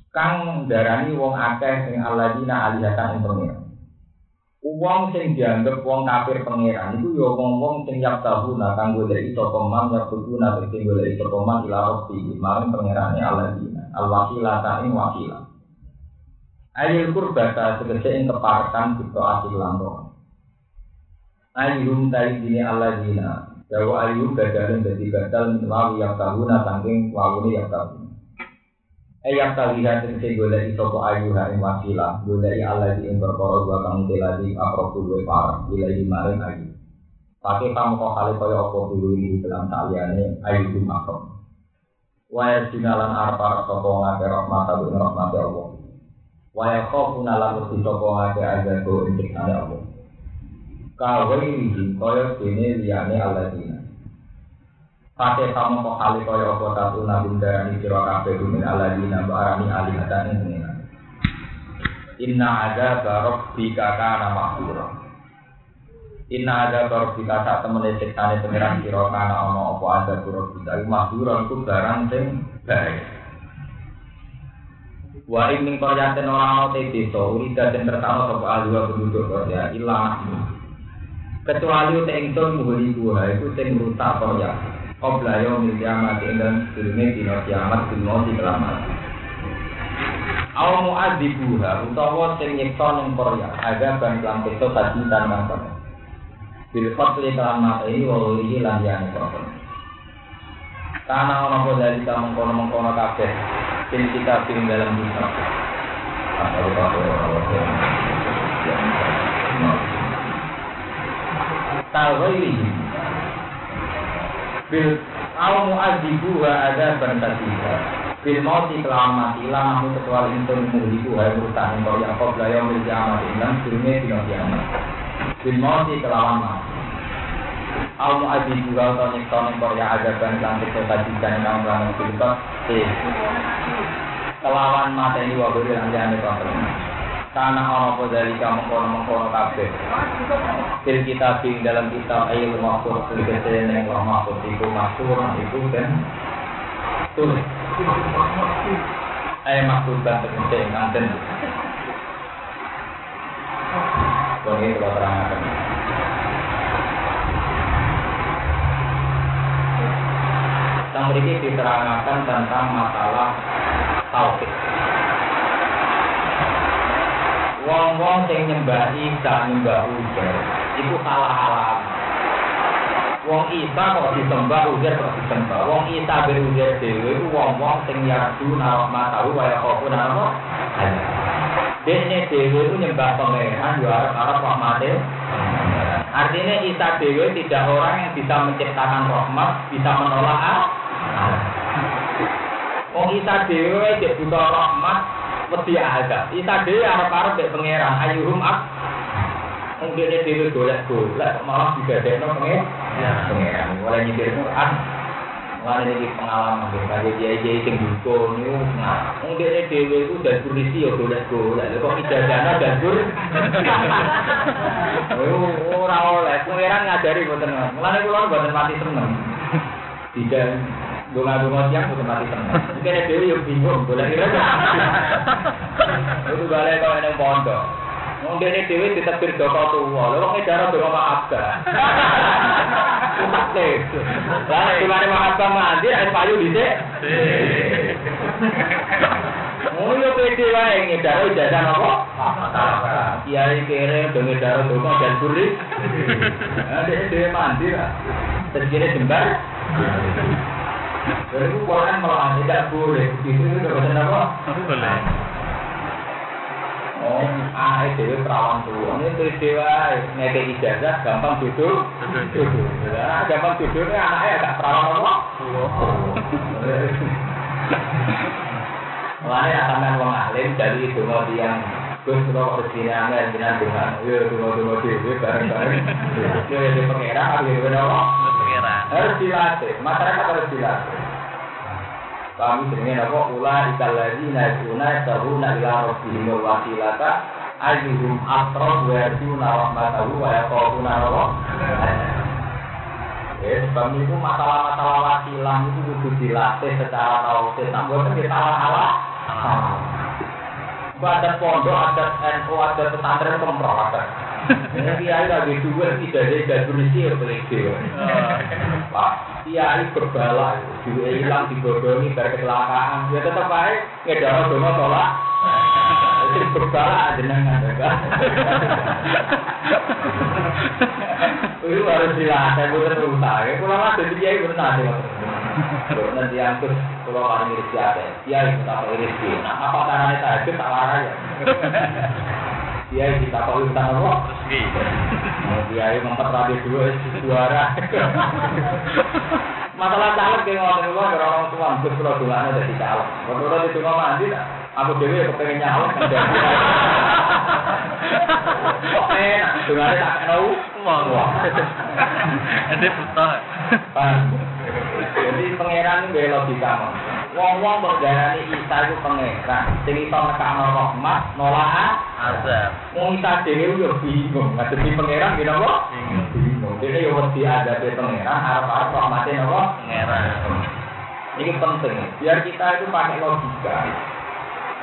kang darani wong akeh sing alladzina alihatan ing pangeran. Wong sing dianggap wong kafir pangeran iku ya wong-wong sing yak tabuna kang goleki sapa man ya kuduna sing goleki sapa man ila rabbi marang pangerane alladzina. Al-wasilah ta ing wasilah. Ayil kurbata segese ing keparkan kita asil lan Ayum tadi dini Allah dina. Jawa ayum gagalin jadi gagal melawi yang tahuna tangking wawuni yang tahuna. Eh yang talihat tegese golek sapa ayu ha ing wasilah, golek Allah di ing perkara dua kang teladi aproku duwe parah, bila maring ayu. Pakai kamu kok kali kaya apa dulu ini dalam saliyane ayu di makro. Waya sinalan arpa sapa ngake rahmat ing rahmat Allah. Waya khofuna lan mesti sapa ngake azab ing Allah. Kawai ini kaya dene liyane aladina. Pake kamu kok kali kaya apa satu nabi darani sira kabeh min aladina barani alihatan ing pengiran. Inna ada barok bika kana makhlura. Inna ada barok bika sak temene siksane pengiran sira kana ana apa ada barok bika iku makhlura iku barang sing baik. Wa ing ning koryaten ora ana te desa urida den tertawa sapa ahli penduduk korya ilah kecuali uta ingsun muhuli buha itu sing rusak koyak Qobla yaumil kiamat dan sebelumnya dino kiamat dino di kelamat Aw mu'adzibuha utawa sing nyiksa ning Korea ada ban kelam itu tadi dan kang Bil fatli kelam mata ini wawiri lan yang proses Karena orang pun dari kita mengkono-mengkono kabeh Sing kita film dalam bisa Atau kalwaili bil au mu'adzibu wa ada bantatika bil mauti kelawan mati lah namun kecuali itu mu'adzibu wa urusan yang kau yakob lah yang bil kiamat ilang surme dino kiamat bil mauti kelawan mati au mu'adzibu wa atau nyekta yang kau ya ada lantik kesajikan yang kamu filter kelawan mata ini wa beri lanjane kau karena orang apa dari kamu kono mengkono kafe. Fil kita bing dalam kitab ayat mahfud fil kesehen yang mahfud itu mahfud itu dan tulis. Ayat mahfud dan kesehen nanten. Ini kalau terangkan. Kita memiliki diterangkan tentang masalah tauhid. Wong-wong sing nyembah Isa nyembah Uzair itu salah halal. Wong Isa kok disembah Uzair kok disembah. Wong Isa ben Uzair dhewe iku wong-wong sing yarju nama tahu kaya apa nama. Dene dhewe itu nyembah pangeran yo arep-arep rahmate. Artinya Isa dhewe tidak orang yang bisa menciptakan rahmat, bisa menolak. Wong Isa dhewe cek buta rahmat wedi azab. Isa dhewe arep-arep dek pangeran ayuhum ak Wong dene dhewe golek-golek malah digadekno pengen. Ya, pangeran. Mulai nyindir Quran. Mulai ini pengalaman kayak dia dia sing duko niku nah, wong dene dhewe iku dan kurisi ya golek-golek. Kok ijazahnya dan kur. [LAUGHS] Ora oleh, pangeran ngajari mboten. Mulane kula mboten mati seneng. Tidak bunga-bunga siang udah mati tenang. Mungkin ada yang bingung, boleh kira Itu balik kalau yang pondok. Mungkin ini dewi ditebir doko tua, lo mau ngejar doko maaf gak? Pasti. Lalu gimana maaf gak mandi, air payu di sini. Yo pede wae ngedaro ijazah napa? Kiai kere do ngedaro doko dan buri. Ada dhewe mandi lah. Terkira jembar. Jadi Quran malah tidak boleh. Itu itu betul apa? Boleh. Oh, ah itu perawan tuh. Ini tuh dewa ngeke ijazah gampang duduk. Duduk. Nah, gampang duduknya anaknya agak perawan apa? Mulanya sampean wong alim dari itu yang Gus kalau angel jenengan dengan yo tunggu-tunggu dhewe bareng-bareng. Yo ya pengira aku yo apa? Pengira. Harus dilatih, masyarakat harus dilatih. Kami jenenge apa? Ula ikal ladina yuna tahuna ila rabbihim wasilata ayyuhum aqrab wa yarjuna rahmatahu wa yaquluna apa? Ya, sebab itu masalah-masalah wasilah itu kudu dilatih secara tauhid. Tak boleh kita salah-salah. Ada pondok, ada NU, ada pesantren kemprok ada. Kiai lagi dua tidak ada gadurisi ya pelege. Pak, kiai berbala, juga hilang dibodohi dari kecelakaan. Ya tetap baik, ngedara dong tolak. Itu berbala jenengan ya Itu harus dilatih, bukan usaha. Kalau lah jadi kiai benar sih. Nanti angkut kalau paling rezeki ada, tak rezeki. Nah, apa caranya saya tak warai ya. Dia kita apa? Rezeki. Dia itu empat rabi dua suara. Masalah caleg yang ngomong dulu ada orang tua, hampir kalau dulanya jadi caleg. Kalau itu mandi, aku dewi aku pengen. Kok enak, dulanya tak kenal. Wah. Ini buta. Jadi pangeran itu logika mah. Wong-wong kok darani Isa itu pangeran. Sing iso nekakno rahmat, nolak Azab. Wong Isa dhewe yo bingung. Ngadepi pangeran gini apa? Bingung. Dene yo wedi adabe pangeran, arep-arep rahmate napa? Pengira. Ini penting. Biar kita itu pakai logika.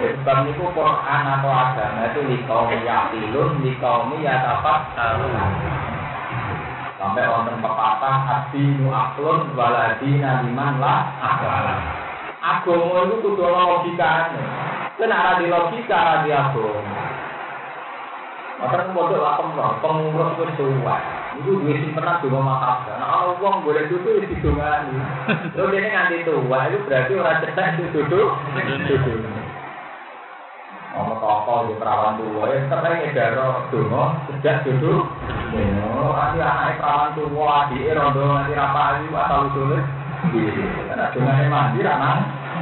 Ya, sebab itu Quran atau agama itu likaumi yakilun, likaumi yatapat Tahu. sampai wonten pepatah adinu aklun waladina liman lah agama. Agama itu kudu ana logikane. Kan ora di logika ora di agama. Lakem pengurus wis suwe. Iku duwe simpenan donga makabah. Ana wong boleh duduk wis didongani. Terus dene nganti tua, itu berarti ora cetek duduk duduk. Ono di perawan tua, ya ae ngedaro donga sejak duduk. Oh, nanti anaknya perawan tua, adike rondo nanti rapayu asal usule. Karena dongane mandi ra nang.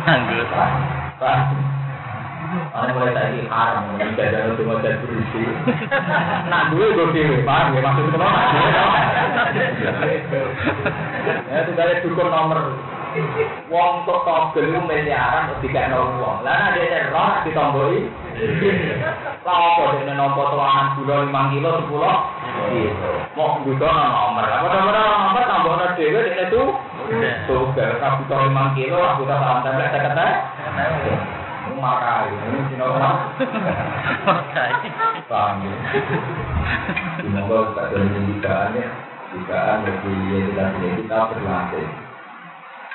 Anggur. Ane mulai tadi haram, mulai jajan itu mau jadi berisi. Nah dulu gue dewe, paham ya maksud dewe Ya itu dari dukun nomor Wong kok togel itu miliaran nol wong. Lah ada teror ditomboi. Lah apa dia nomor tuangan gula lima kilo sepuluh. Mau juga nomor. Apa nomor nomor tambah nomor dewe dia itu. Butuh lima kilo, aku tak salam tempel saya kata. Makai, ini sinoma. Makai. Paham ya? Semoga kita dari pendidikannya, pendidikan bagi kita kita berlatih.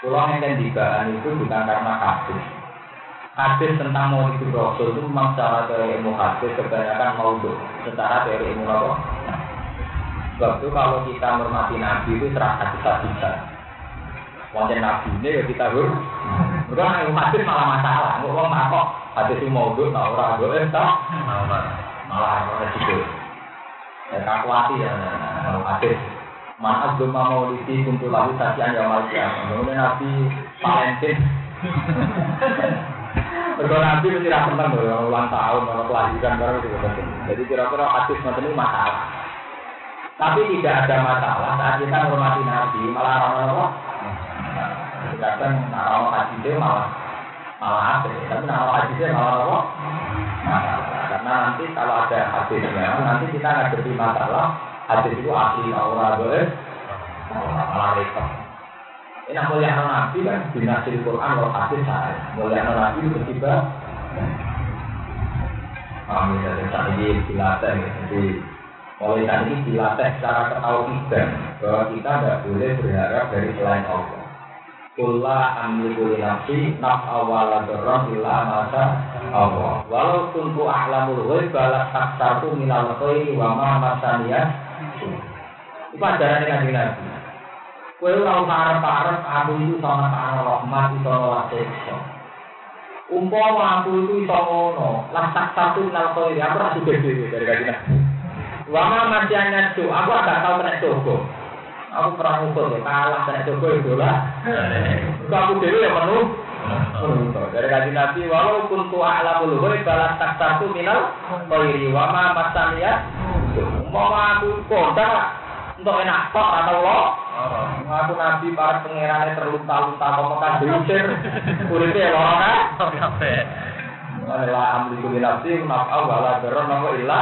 Pulang yang digaan itu bukan karena hadis. Hadis tentang mau itu rasul itu memang secara teori ilmu hadis kebanyakan mau secara teori ilmu apa? Sebab itu kalau kita menghormati Nabi itu serah hadis-hadisan. Wonten Nabi ini ya kita hur. Bukan ilmu hadis malah masalah. Nggak orang takok hadis itu mau ta ora gue eh tak malah ora gitu. Ya kalkulasi ya hadis. Man azuma maulidi kuntu lahu sajian ya mal kiamat. Kemudian Nabi Valentin Mergo nabi mesti ra seneng lho ulang tahun, orang kelahiran barang itu penting. Jadi kira-kira hadis ini masalah. Tapi tidak ada masalah saat kita menghormati nabi, malah orang apa? Kadang orang hadisnya malah malah ada, tapi nama hadisnya malah apa? Masalah. Karena nanti kalau ada hadisnya, nanti kita ngadepi masalah hadis itu asli orang boleh malah repot. Ini mulia nabi kan dinasir Quran kalau hadis saya. Mulia nabi itu tiba. Kami dari saat ini dilatih, jadi mulai saat ini dilatih secara ketauhidan bahwa kita tidak boleh berharap dari selain Allah. Kulla amliku li nafsi naf awala dorong illa masa Allah. Walau kuntu ahlamul ghaib balas taksartu minal khairi wa ma masaniyah. Itu ajaran yang Nabi. Kowe ora arep-arep aku itu sama ta'ala rahmat iso nolak siksa. Umpama aku itu iso ngono, lah satu nal khairi aku ora sudah dhewe dari kajian. Wama masih hanya itu, aku agak tahu kena jogo. Aku pernah ngukur ya, kalah kena jogo itu lah. Itu aku dhewe ya penuh. Dari kajian Nabi, walau kuntu a'lamul ghaib balas tak satu minal khairi wama masaniyah. Umpama aku kondang lah, untuk enak tok atau lo. Aku nabi para pangerannya terluka-luka kok makan diusir. Ya lorong kan? Kabeh. Adalah amri kulli nafsi wala darra illa